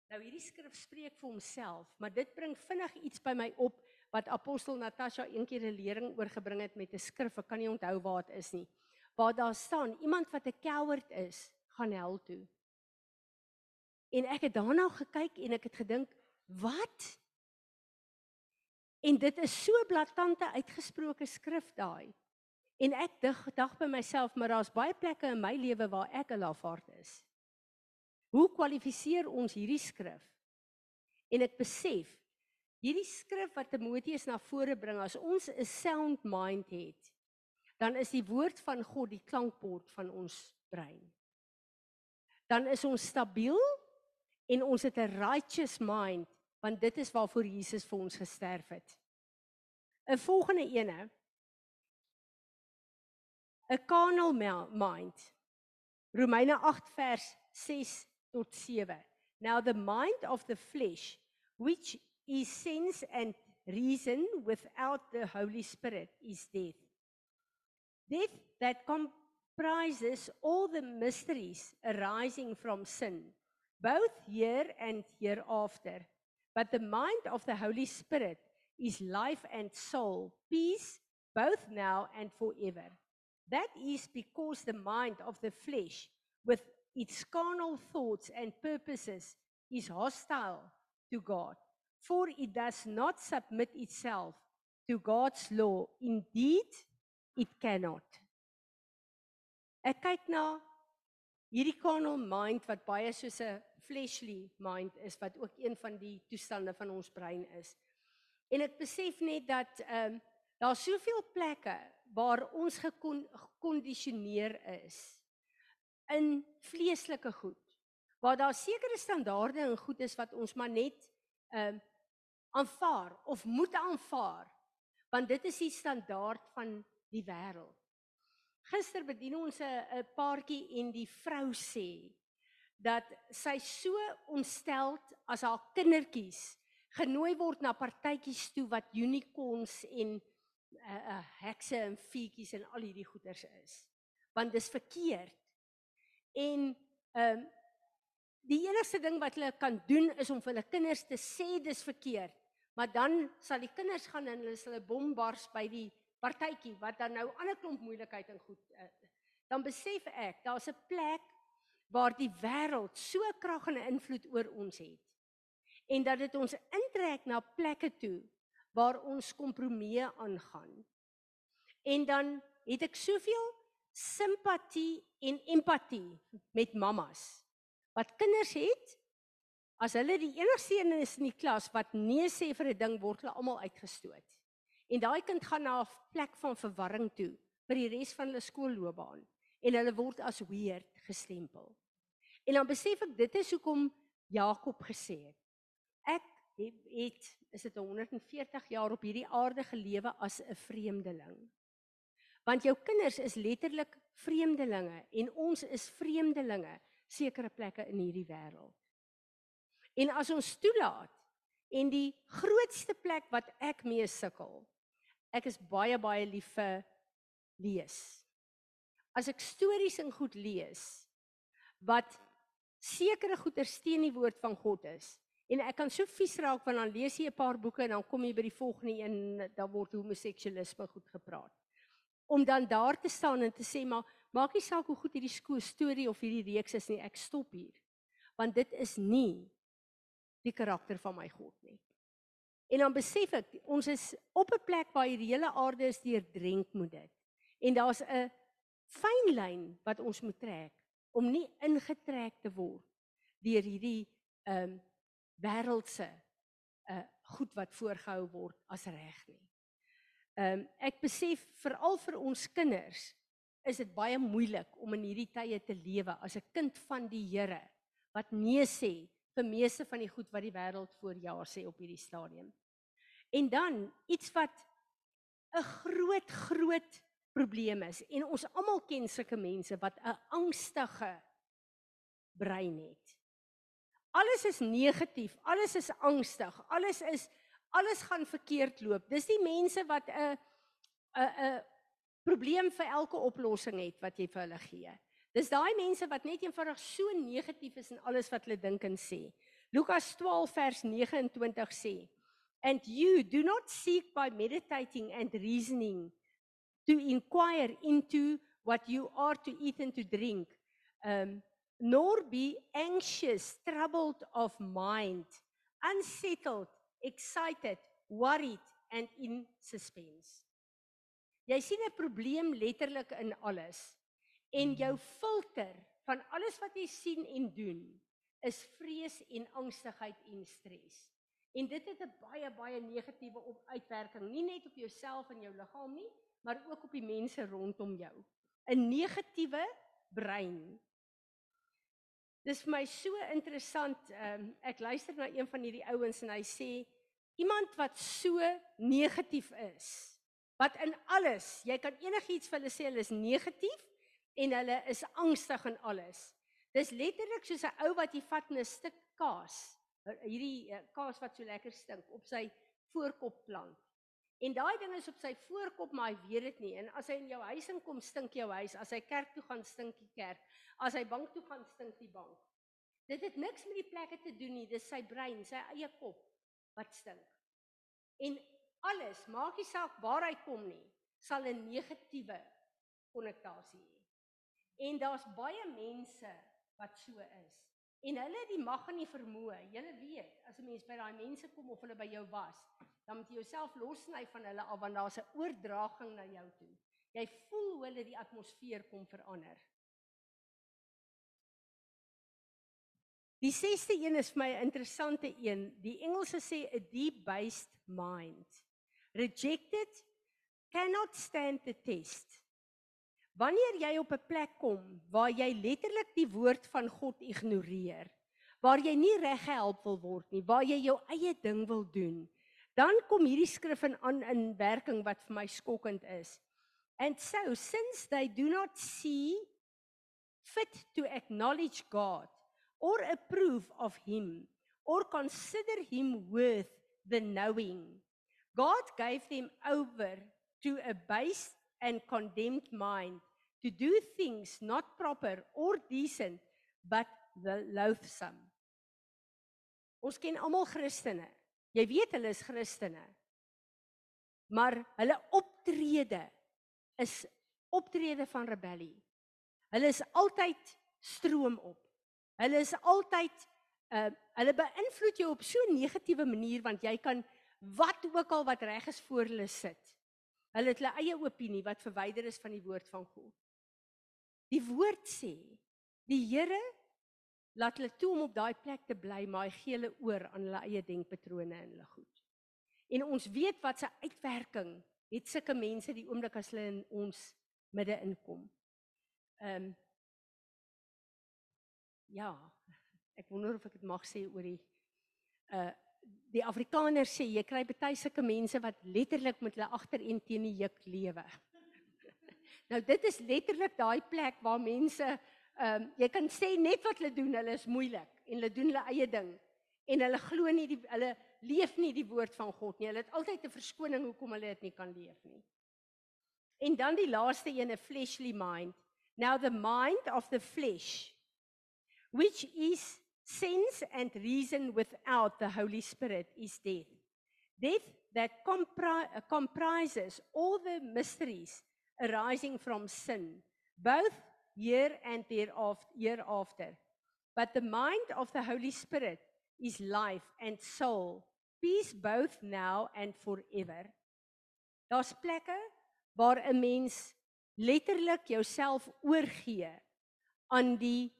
Nou hierdie skrif spreek vir homself, maar dit bring vinnig iets by my op wat apostel Natasha eendag 'n lering oorgebring het met 'n skrif. Ek kan nie onthou waar dit is nie. Waar daar staan iemand wat 'n coward is, gaan hel toe. En ek het daarna gekyk en ek het gedink, "Wat?" En dit is so blaatante uitgesproke skrif daai. En ek dink dag by myself, maar daar's baie plekke in my lewe waar ek 'n lafaard is. Hoe kwalifiseer ons hierdie skrif? En ek besef hierdie skrif wat Timoteus na vore bring as ons 'n sound mind het, dan is die woord van God die klankbord van ons brein. Dan is ons stabiel en ons het 'n righteous mind want dit is waarvoor Jesus vir ons gesterf het. 'n Volgende ene 'n carnal mind. Romeine 8 vers 6 tot 7. Now the mind of the flesh which is sense and reason without the holy spirit is death. Death that comprises all the mysteries arising from sin both here and hereafter. But the mind of the holy spirit is life and soul, peace both now and forever. That is because the mind of the flesh with its carnal thoughts and purposes is hostile to God, for it does not submit itself to God's law. Indeed, it cannot. Ek kyk na hierdie carnal mind wat baie soos 'n fleshly mind is wat ook een van die toestande van ons brein is. En ek besef net dat ehm um, daar's soveel plekke waar ons gekondisioneer is in vleeslike goed. Waar daar sekere standaarde en goed is wat ons maar net ehm um, aanvaar of moet aanvaar want dit is die standaard van die wêreld. Gister bedien ons 'n paartjie en die vrou sê dat sy so ontsteld as haar kindertjies genooi word na partytjies toe wat unicorns en uh, uh hekse en feetjies en al hierdie goeters is. Want dis verkeerd. En ehm um, die enigste ding wat hulle kan doen is om vir hulle kinders te sê dis verkeerd. Maar dan sal die kinders gaan en hulle sal 'n bombars by die partytjie wat dan nou ander klomp moeilikheid en goed uh, dan besef ek daar's 'n plek waar die wêreld so krag en invloed oor ons het en dat dit ons intrek na plekke toe waar ons kompromieë aangaan. En dan het ek soveel simpatie en empatie met mammas wat kinders het as hulle die enigste een is in die klas wat nee sê vir 'n ding word hulle almal uitgestoot. En daai kind gaan na 'n plek van verwarring toe vir die res van hulle skoolloopbaan en hulle word as weird gestempel. En dan besef ek dit is hoekom Jakob gesê het ek het, het is dit 140 jaar op hierdie aarde gelewe as 'n vreemdeling. Want jou kinders is letterlik vreemdelinge en ons is vreemdelinge sekere plekke in hierdie wêreld. En as ons toelaat en die grootste plek wat ek mee sukkel, ek is baie baie lief vir lees. As ek stories en goed lees wat sekere goeie steen die woord van God is, En ek kan so vies raak want dan lees jy 'n paar boeke en dan kom jy by die volgende een dan word homoseksualisme goed gepraat. Om dan daar te staan en te sê maar maak nie saak hoe goed hierdie storie of hierdie reeks is nie, ek stop hier. Want dit is nie die karakter van my God nie. En dan besef ek ons is op 'n plek waar hierdie hele aarde is deurdrenk met dit. En daar's 'n fyn lyn wat ons moet trek om nie ingetrek te word deur hierdie ehm um, wêreldse uh goed wat voorgehou word as reg nie. Ehm um, ek besef veral vir ons kinders is dit baie moeilik om in hierdie tye te lewe as 'n kind van die Here wat nee sê vir meeste van die goed wat die wêreld voor jaar sê op hierdie stadium. En dan iets wat 'n groot groot probleem is en ons almal ken sulke mense wat 'n angstige brein het. Alles is negatief, alles is angstig, alles is alles gaan verkeerd loop. Dis die mense wat 'n 'n 'n probleem vir elke oplossing het wat jy vir hulle gee. Dis daai mense wat net eenvoudig so negatief is in alles wat hulle dink en sê. Lukas 12 vers 29 sê: And you do not seek by meditating and reasoning to inquire into what you are to eat and to drink. Um nor be anxious, troubled of mind, unsettled, excited, worried and in suspense. Jy sien 'n probleem letterlik in alles. En jou filter van alles wat jy sien en doen is vrees en angstigheid en stres. En dit het 'n baie baie negatiewe uitwerking, nie net op jouself en jou liggaam nie, maar ook op die mense rondom jou. 'n Negatiewe brein Dis vir my so interessant. Ehm um, ek luister na een van hierdie ouens en hy sê iemand wat so negatief is, wat in alles, jy kan enigiets vir hulle sê hulle is negatief en hulle is angstig in alles. Dis letterlik soos 'n ou wat jy vat 'n stuk kaas, hierdie uh, kaas wat so lekker stink op sy voorkop plant. En daai ding is op sy voorkop, maar hy weet dit nie. En as hy in jou huis inkom, stink jou huis. As hy kerk toe gaan, stink die kerk. As hy bank toe gaan, stink die bank. Dit het niks met die plekke te doen nie. Dis sy brein, sy eie kop wat stink. En alles, maak nie saak waar hy kom nie, sal 'n negatiewe konnotasie hê. En daar's baie mense wat so is. En hulle die mag en die vermoë. Jy weet, as 'n mens by daai mense kom of hulle by jou was, dan moet jy jouself lossny van hulle af want daar's 'n oordraging na jou toe. Jy voel hoe hulle die atmosfeer kom verander. Die 6ste een is vir my 'n interessante een. Die Engelse sê a deep-based mind. Rejected cannot stand the test. Wanneer jy op 'n plek kom waar jy letterlik die woord van God ignoreer, waar jy nie reg gehelp wil word nie, waar jy jou eie ding wil doen, dan kom hierdie skrif in aan in werking wat vir my skokkend is. And so since they do not see fit to acknowledge God or approve of him or consider him worth the knowing, God gave them over to a base and condemned mind to do things not proper or decent but loathsome. Ons ken almal Christene. Jy weet hulle is Christene. Maar hulle optrede is optrede van rebellie. Hulle is altyd stroom op. Hulle is altyd uh hulle beïnvloed jou op so 'n negatiewe manier want jy kan wat ook al wat reg is voor hulle sit. Hulle het hulle eie opinie wat verwyder is van die woord van God. Die woord sê die Here laat hulle toe om op daai plek te bly, maar hy gee hulle oor aan hulle eie denkpatrone en hulle goed. En ons weet wat se uitwerking het sulke mense die oomblik as hulle in ons midde inkom. Ehm um, Ja. Ek wonder of ek dit mag sê oor die uh die Afrikaners sê jy kry baie sulke mense wat letterlik met hulle agtereen teen die juk lewe. Nou dit is letterlik daai plek waar mense ehm um, jy kan sê net wat hulle doen, hulle is moeilik en hulle doen hulle eie ding en hulle glo nie die hulle leef nie die woord van God nie. Hulle het altyd 'n verskoning hoekom hulle dit nie kan leef nie. En dan die laaste een, 'n fleshly mind. Now the mind of the flesh which is sense and reason without the Holy Spirit, is death. Death that compri comprises all the mysteries arising from sin, both here and hereafter. But the mind of the Holy Spirit is life and soul, peace both now and forever. Daar's plekke waar 'n mens letterlik jouself oorgee aan die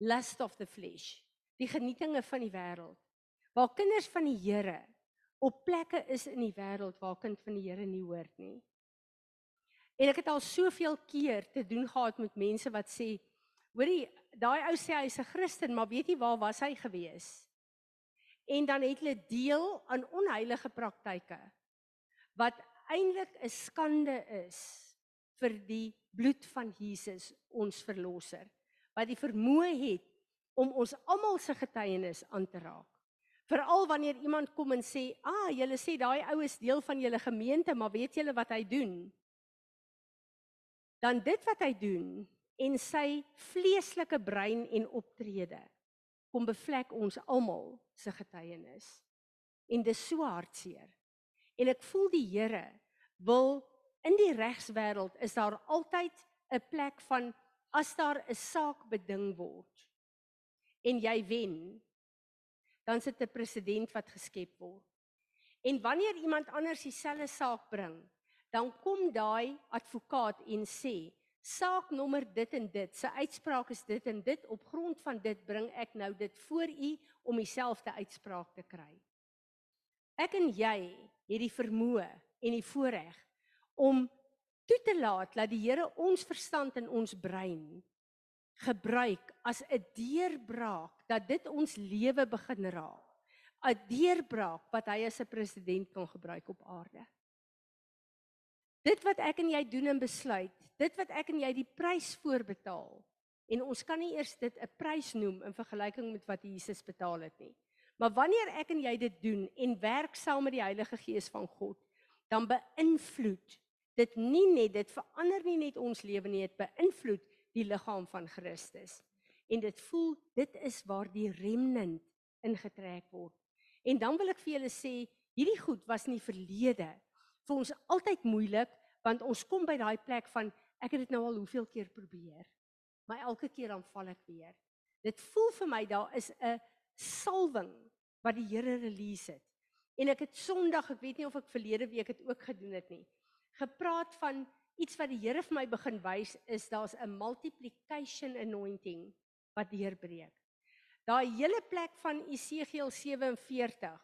lust of the flesh, die genietinge van die wêreld. Waar kinders van die Here op plekke is in die wêreld waar kind van die Here nie hoort nie. En ek het al soveel keer te doen gehad met mense wat sê, hoorie, daai ou sê hy's 'n Christen, maar weet jy waar was hy gewees? En dan het hulle deel aan onheilige praktyke wat eintlik 'n skande is vir die bloed van Jesus, ons verlosser wat die vermoë het om ons almal se getuienis aan te raak. Veral wanneer iemand kom en sê, "Ah, julle sê daai ou is deel van julle gemeente, maar weet julle wat hy doen?" Dan dit wat hy doen en sy vleeslike brein en optrede kom bevlek ons almal se getuienis. En dis so hartseer. En ek voel die Here wil in die regswêreld is daar altyd 'n plek van as daar 'n saak beding word en jy wen, dan sit 'n president wat geskep word. En wanneer iemand anders dieselfde saak bring, dan kom daai advokaat en sê, saak nommer dit en dit, sy uitspraak is dit en dit, op grond van dit bring ek nou dit voor u om dieselfde uitspraak te kry. Ek en jy het die vermoë en die voorreg om toe te laat dat die Here ons verstand en ons brein gebruik as 'n deurbraak dat dit ons lewe begin raak. 'n Deurbraak wat hy as 'n president kan gebruik op aarde. Dit wat ek en jy doen en besluit, dit wat ek en jy die prys voorbetaal. En ons kan nie eers dit 'n prys noem in vergelyking met wat Jesus betaal het nie. Maar wanneer ek en jy dit doen en werk saam met die Heilige Gees van God, dan beïnvloed dit nie net dit verander nie net ons lewe nie, dit beïnvloed die liggaam van Christus. En dit voel dit is waar die remnant ingetrek word. En dan wil ek vir julle sê, hierdie goed was in die verlede vir ons altyd moeilik want ons kom by daai plek van ek het dit nou al hoeveel keer probeer. Maar elke keer dan val ek weer. Dit voel vir my daar is 'n salwing wat die Here release het. En ek het Sondag, ek weet nie of ek verlede week dit ook gedoen het nie gepraat van iets wat die Here vir my begin wys is daar's 'n multiplication anointing wat deurbreek. Daai hele plek van Esegiel 47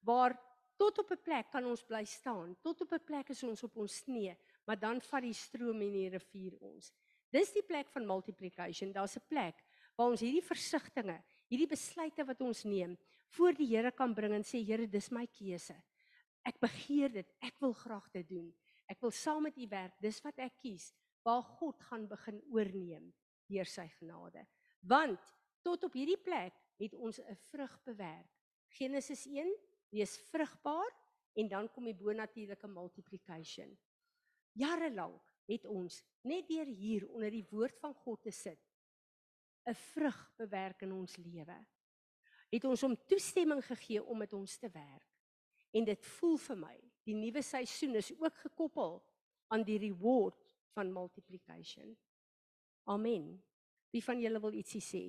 waar tot op 'n plek kan ons bly staan. Tot op 'n plek is ons op ons knie, maar dan vat die stroom en die rivier ons. Dis die plek van multiplication. Daar's 'n plek waar ons hierdie versigtings, hierdie besluite wat ons neem, voor die Here kan bring en sê Here, dis my keuse. Ek begeer dit. Ek wil graag dit doen. Ek wil saam met U werk. Dis wat ek kies. Waar God gaan begin oorneem deur sy genade. Want tot op hierdie plek het ons 'n vrug bewerk. Genesis 1 wees vrugbaar en dan kom die bonatuurlike multiplication. Jare lank het ons net deur hier onder die woord van God te sit 'n vrug bewerk in ons lewe. Het ons om toestemming gegee om met ons te werk. En dit voel vir my, die nuwe seisoen is ook gekoppel aan die reward van multiplication. Amen. Wie van julle wil ietsie sê?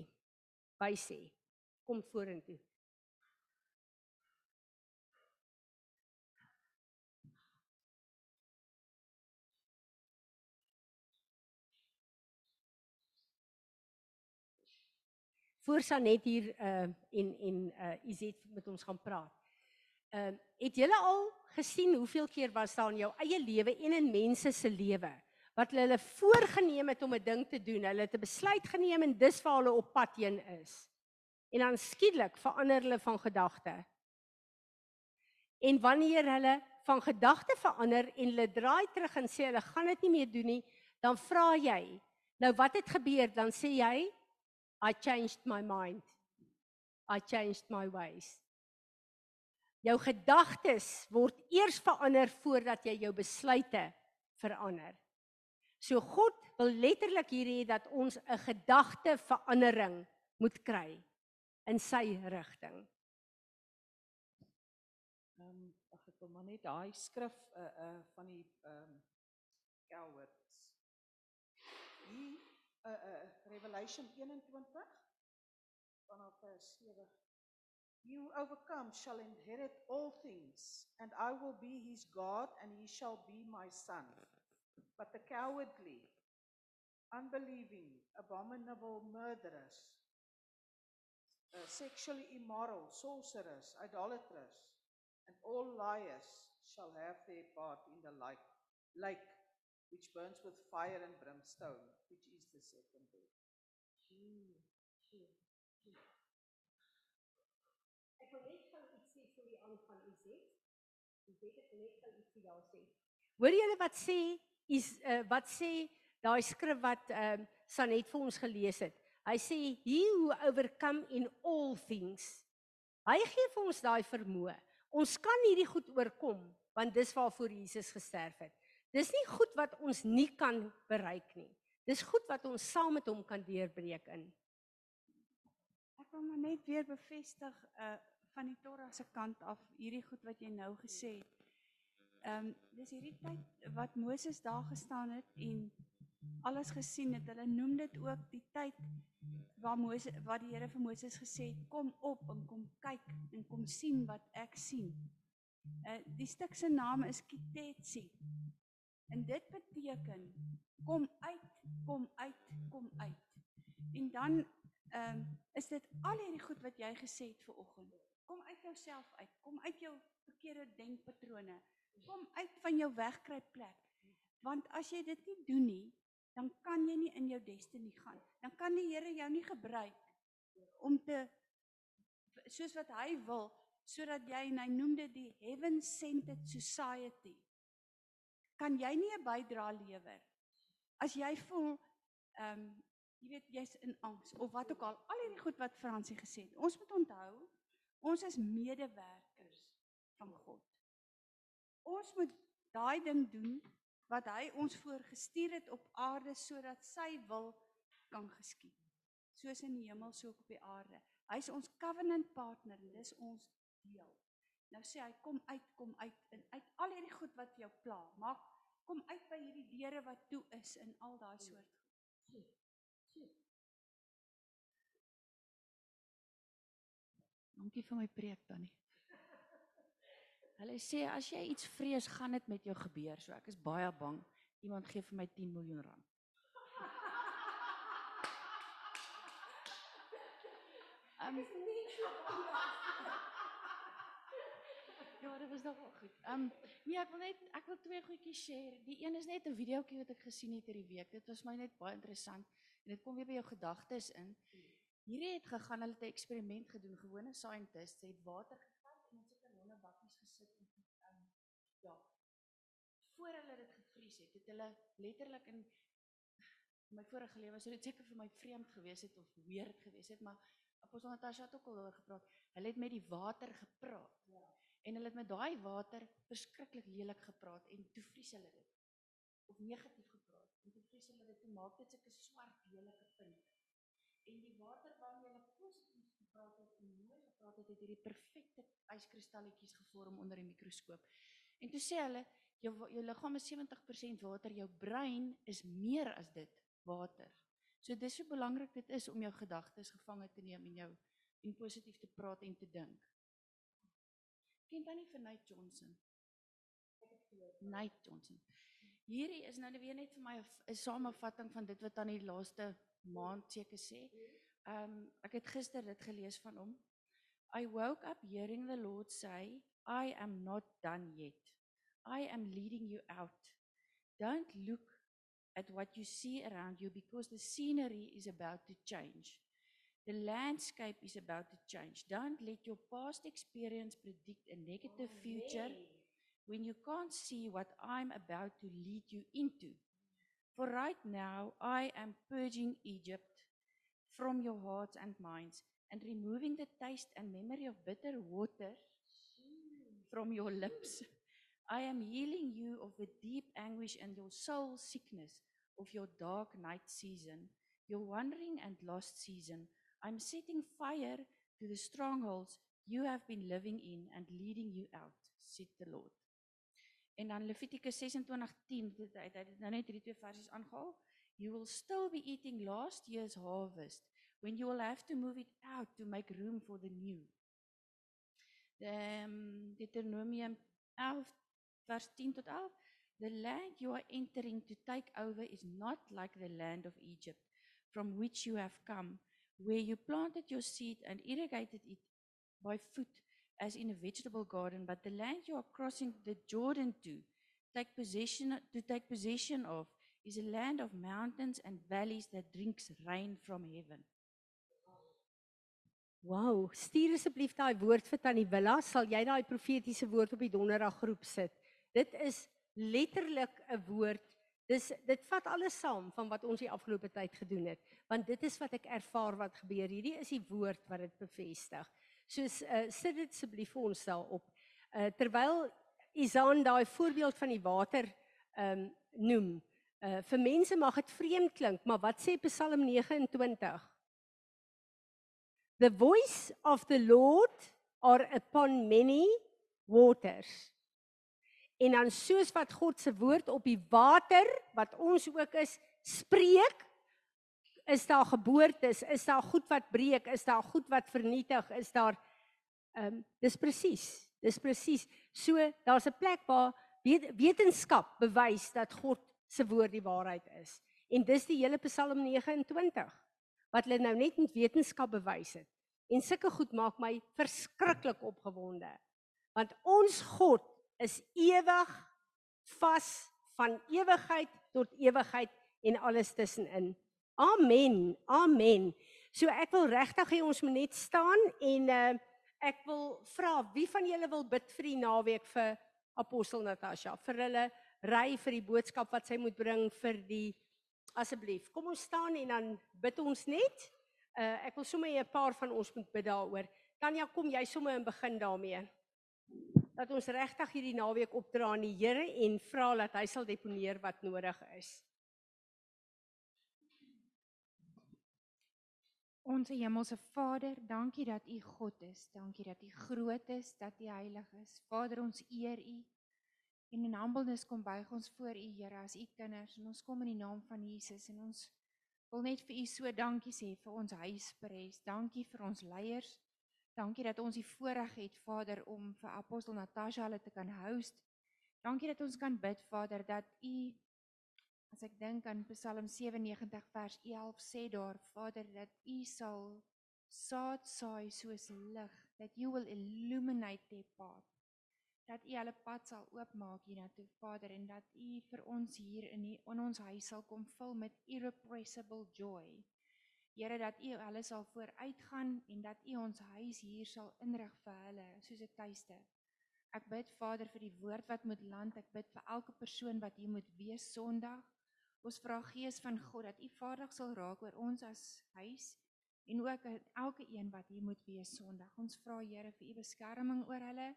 By sê. Kom vorentoe. Voor Sanet hier uh en en uh Izet met ons gaan praat. Ehm uh, het julle al gesien hoeveel keer was daar in jou eie lewe en in mense se lewe wat hulle voorgenem het om 'n ding te doen, hulle het 'n besluit geneem en dis waar hulle op pad heen is. En dan skielik verander hulle van gedagte. En wanneer hulle van gedagte verander en hulle draai terug en sê hulle gaan dit nie meer doen nie, dan vra jy, nou wat het gebeur? Dan sê jy, I changed my mind. I changed my ways. Jou gedagtes word eers verander voordat jy jou besluite verander. So God wil letterlik hier hê dat ons 'n gedagte verandering moet kry in sy rigting. Ehm um, ek wil maar net daai skrif uh uh van die ehm um, Calvert uh, uh, Revelation 21 vanaf vers 7 He who overcomes shall inherit all things and I will be his God and he shall be my son. But the cowardly unbelieving abominable murderers uh, sexually immoral sorcerers idolaters and all liars shall have their part in the lake lake which burns with fire and brimstone, which is the second death. Ek wil net gou iets sê vir die aan van u sê. Ek weet ek net gou ietsie daar sê. Hoor julle wat sê is uh, wat sê daai skrif wat ehm uh, Sanet vir ons gelees het. Hy sê he who overcome in all things. Hy gee vir ons daai vermoë. Ons kan hierdie goed oorkom want dis waarvoor Jesus gesterf het. Dis nie goed wat ons nie kan bereik nie. Dis goed wat ons saam met hom kan deurbreek in. Ek wil maar net weer bevestig uh van die Torah se kant af hierdie goed wat jy nou gesê het. Ehm um, dis hierdie tyd wat Moses daar gestaan het en alles gesien het. Hulle noem dit ook die tyd waar Moses wat die Here vir Moses gesê het, kom op en kom kyk en kom sien wat ek sien. Uh die stuk se naam is Kitetsi. En dit beteken kom uit, kom uit, kom uit. En dan ehm um, is dit al hierdie goed wat jy gesê het vir oggend. Kom uit jouself uit. Kom uit jou verkeerde denkpatrone. Kom uit van jou wegkruipplek. Want as jy dit nie doen nie, dan kan jy nie in jou destiny gaan. Dan kan die Here jou nie gebruik om te soos wat hy wil sodat jy en hy noem dit die heaven centered society kan jy nie 'n bydrae lewer as jy voel ehm um, jy weet jy's in angs of wat ook al. Al hierdie goed wat Fransie gesê het. Ons moet onthou ons is medewerkers van God. Ons moet daai ding doen wat hy ons voorgestuur het op aarde sodat sy wil kan geskied. Soos in die hemel so op die aarde. Hy's ons covenant partner en dis ons deel Nou sê hy kom uit, kom uit en uit al hierdie goed wat jou pla. Maak kom uit by hierdie deure wat toe is in al daai soort goed. Dankie vir my preek Tannie. [laughs] Hulle sê as jy iets vrees, gaan dit met jou gebeur. So ek is baie bang. Iemand gee vir my 10 miljoen rand. [laughs] Um, Ja, dit was nogal goed. Ehm um, nee, ek wil net ek wil twee goedjies share. Die een is net 'n videoetjie wat ek gesien het hierdie week. Dit was my net baie interessant en dit kom weer by jou gedagtes in. Hierdie het gegaan, hulle het 'n eksperiment gedoen. Gewone scientists het water gevat en in sulke ronde bakkies gesit en ehm um, ja. Voor hulle dit gevries het, het hulle letterlik in my vorige lewe sou dit seker vir my vreemd gewees het of weird gewees het, maar Apostel Natasha het ook al oor gepraat. Hulle het met die water gepraat. Ja. En hulle het met daai water verskriklik lelik gepraat en toe vries hulle dit. Of negatief gepraat en toe vries hulle dit toe maak dit sulke swart lelike punte. En die water waarmee hulle positief gepraat het en mooi gepraat het, het hierdie perfekte yskristalletjies gevorm onder die mikroskoop. En toe sê hulle jou jou liggaam is 70% water, jou brein is meer as dit, water. So dis so belangrik dit is om jou gedagtes gevange te neem en jou en positief te praat en te dink. Ken tannie vir Nate Johnson? Nate Johnson. Hierdie is nou weer net vir my 'n samevatting van dit wat aan die laaste maand seker sê. Um, ek het gister dit gelees van hom. I woke up hearing the Lord say, I am not done yet. I am leading you out. Don't look at what you see around you because the scenery is about to change. The landscape is about to change. Don't let your past experience predict a negative future when you can't see what I'm about to lead you into. For right now, I am purging Egypt from your hearts and minds and removing the taste and memory of bitter water from your lips. I am healing you of the deep anguish and your soul sickness of your dark night season, your wandering and lost season. I'm setting fire to the strongholds you have been living in and leading you out, said the Lord. En dan Levitikus 26:10, dit hy het nou net hierdie twee versies aangehaal. You will still be eating last year's harvest when you will have to move it out to make room for the new. Um, Deuteronomium 11 vers 10 tot 11 The land you are entering to take over is not like the land of Egypt from which you have come where you planted your seed and irrigated it by foot as in a vegetable garden, but the land you are crossing the Jordan to take possession to take possession of is a land of mountains and valleys that drinks rain from heaven. Wow, stuur asseblief daai woord vir Tannie Willa, sal jy daai profetiese woord op die donderdag groep sit. Dit is letterlik 'n woord Dis dit vat alles saam van wat ons die afgelope tyd gedoen het, want dit is wat ek ervaar wat gebeur. Hierdie is die woord wat dit bevestig. Soos uh, sit dit asseblief vir ons stel op. Uh, terwyl Isaan daai voorbeeld van die water ehm um, noem. Uh, vir mense mag dit vreemd klink, maar wat sê Psalm 29? The voice of the Lord are upon many waters. En dan soos wat God se woord op die water wat ons ook is spreek, is daar geboortes, is daar goed wat breek, is daar goed wat vernietig, is daar ehm um, dis presies. Dis presies. So daar's 'n plek waar wetenskap bewys dat God se woord die waarheid is. En dis die hele Psalm 29 wat hulle nou net met wetenskap bewys het. En sulke goed maak my verskriklik opgewonde. Want ons God is ewig vas van ewigheid tot ewigheid en alles tussenin. Amen. Amen. So ek wil regtig hê ons moet net staan en uh ek wil vra wie van julle wil bid vir die naweek vir apostel Natasha vir hulle ry vir die boodskap wat sy moet bring vir die asseblief. Kom ons staan en dan bid ons net. Uh ek wil sommer 'n paar van ons moet bid daaroor. Tanya, kom jy sommer in begin daarmee dat ons regtig hierdie naweek opdra aan die Here en vra dat hy sal deponeer wat nodig is. Onse hemelse Vader, dankie dat U God is. Dankie dat U groot is, dat U heilig is. Vader, ons eer U. En in humbleness kom buig ons voor U, Here, as U kinders en ons kom in die naam van Jesus en ons wil net vir U so dankie sê vir ons huispres. Dankie vir ons leiers. Dankie dat ons die voorreg het Vader om vir apostel Natasha hulle te kan host. Dankie dat ons kan bid Vader dat U as ek dink aan Psalm 97 vers 11 sê daar Vader dat U sal saad saai soos lig that you will illuminate their path dat u hulle pad sal oopmaak hiernatoe Vader en dat u vir ons hier in die, in ons huis sal kom vul met irrepressible joy Here dat u hulle sal vooruitgaan en dat u ons huis hier sal inrig vir hulle soos 'n tuiste Ek bid Vader vir die woord wat moet land. Ek bid vir elke persoon wat hier moet wees Sondag. Ons vra Gees van God dat U vaardig sal raak oor ons as huis en ook elke een wat hier moet wees Sondag. Ons vra Here vir U beskerming oor hulle.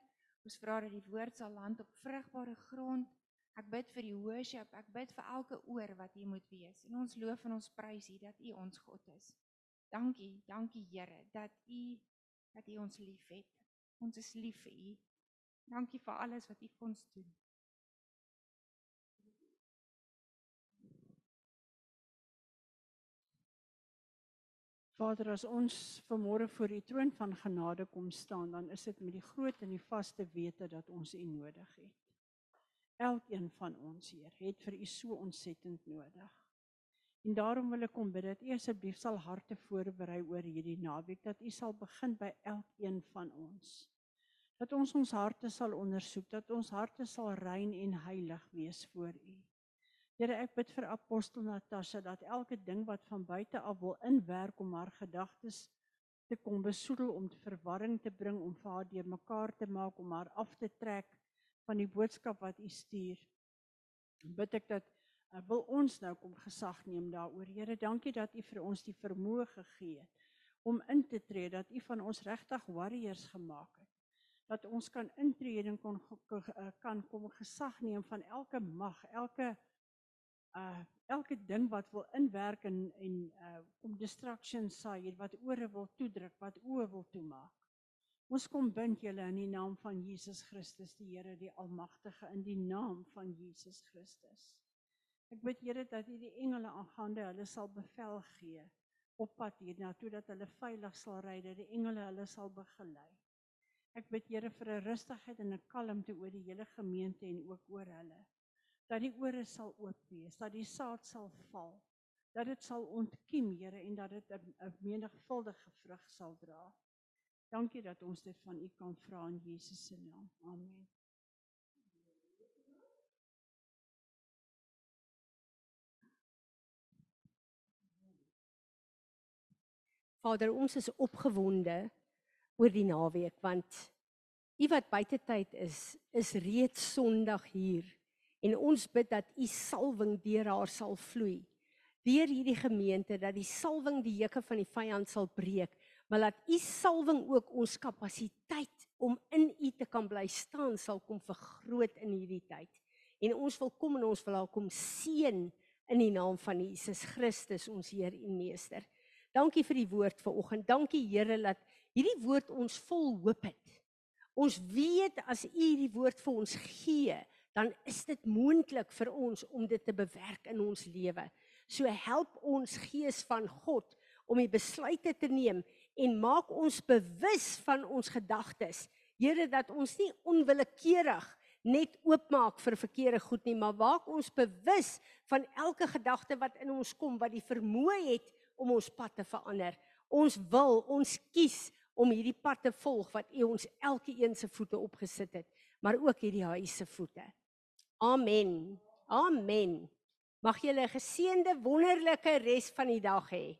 Ons vra dat die woord sal land op vrugbare grond. Ek bid vir die worship. Ek bid vir elke oor wat hier moet wees. En ons loof en ons prys U dat U ons God is. Dankie, dankie Here dat U dat U ons liefhet. Ons is lief vir U. Dankie vir alles wat U vir ons doen. Vader, as ons vanmôre voor U troon van genade kom staan, dan is dit met die groot en die vaste wete dat ons U nodig het. Elkeen van ons, Heer, het vir U so ontsettend nodig. En daarom wil ek kom bid dat U asseblief sal harte voorberei oor hierdie naweek, dat U sal begin by elkeen van ons dat ons ons harte sal ondersoek, dat ons harte sal rein en heilig wees voor U. Here, ek bid vir apostel Natasha dat elke ding wat van buite af wil inwerk om haar gedagtes te kom besoedel om te verwarring te bring om vir haar deur mekaar te maak om haar af te trek van die boodskap wat U stuur. Bid ek dat uh, wil ons nou kom gesag neem daaroor. Here, dankie dat U vir ons die vermoë gegee het om in te tree dat U van ons regtig warriors gemaak het dat ons kan intree en kon eh, kan kom gesag neem van elke mag, elke uh elke ding wat wil inwerk en en uh om distractions saai, wat ore wil toedruk, wat oë wil toemaak. Ons kom bind julle in die naam van Jesus Christus, die Here, die Almagtige, in die naam van Jesus Christus. Ek bid Here dat U die engele aangaande hulle sal bevel gee op pad hiernatoe dat hulle veilig sal ry, dat die engele hulle sal begelei. Ek bid Here vir 'n rustigheid en 'n kalmte oor die hele gemeente en ook oor hulle. Dat die ore sal oop wees, dat die saad sal val, dat dit sal ontkiem, Here, en dat dit 'n menigvuldige vrug sal dra. Dankie dat ons dit van U kan vra in Jesus se naam. Amen. Vader, ons is opgewonde oor die naweek want u wat buite tyd is is reeds Sondag hier en ons bid dat u salwing deur haar sal vloei deur hierdie gemeente dat die salwing die hekke van die vyand sal breek maar dat u salwing ook ons kapasiteit om in u te kan bly staan sal kom vergroot in hierdie tyd en ons wil kom en ons wil haar kom seën in die naam van Jesus Christus ons Heer en Meester. Dankie vir die woord vanoggend. Dankie Here dat hierdie woord ons vol hoop het. Ons weet as U hierdie woord vir ons gee, dan is dit moontlik vir ons om dit te bewerk in ons lewe. So help ons Gees van God om die besluite te neem en maak ons bewus van ons gedagtes. Here dat ons nie onwillekeurig net oopmaak vir verkeerde goed nie, maar maak ons bewus van elke gedagte wat in ons kom wat die vermoë het om ons pad te verander. Ons wil, ons kies om hierdie pad te volg wat U ons elke een se voete opgesit het, maar ook hierdie huis se voete. Amen. Amen. Mag jy 'n geseënde wonderlike res van die dag hê.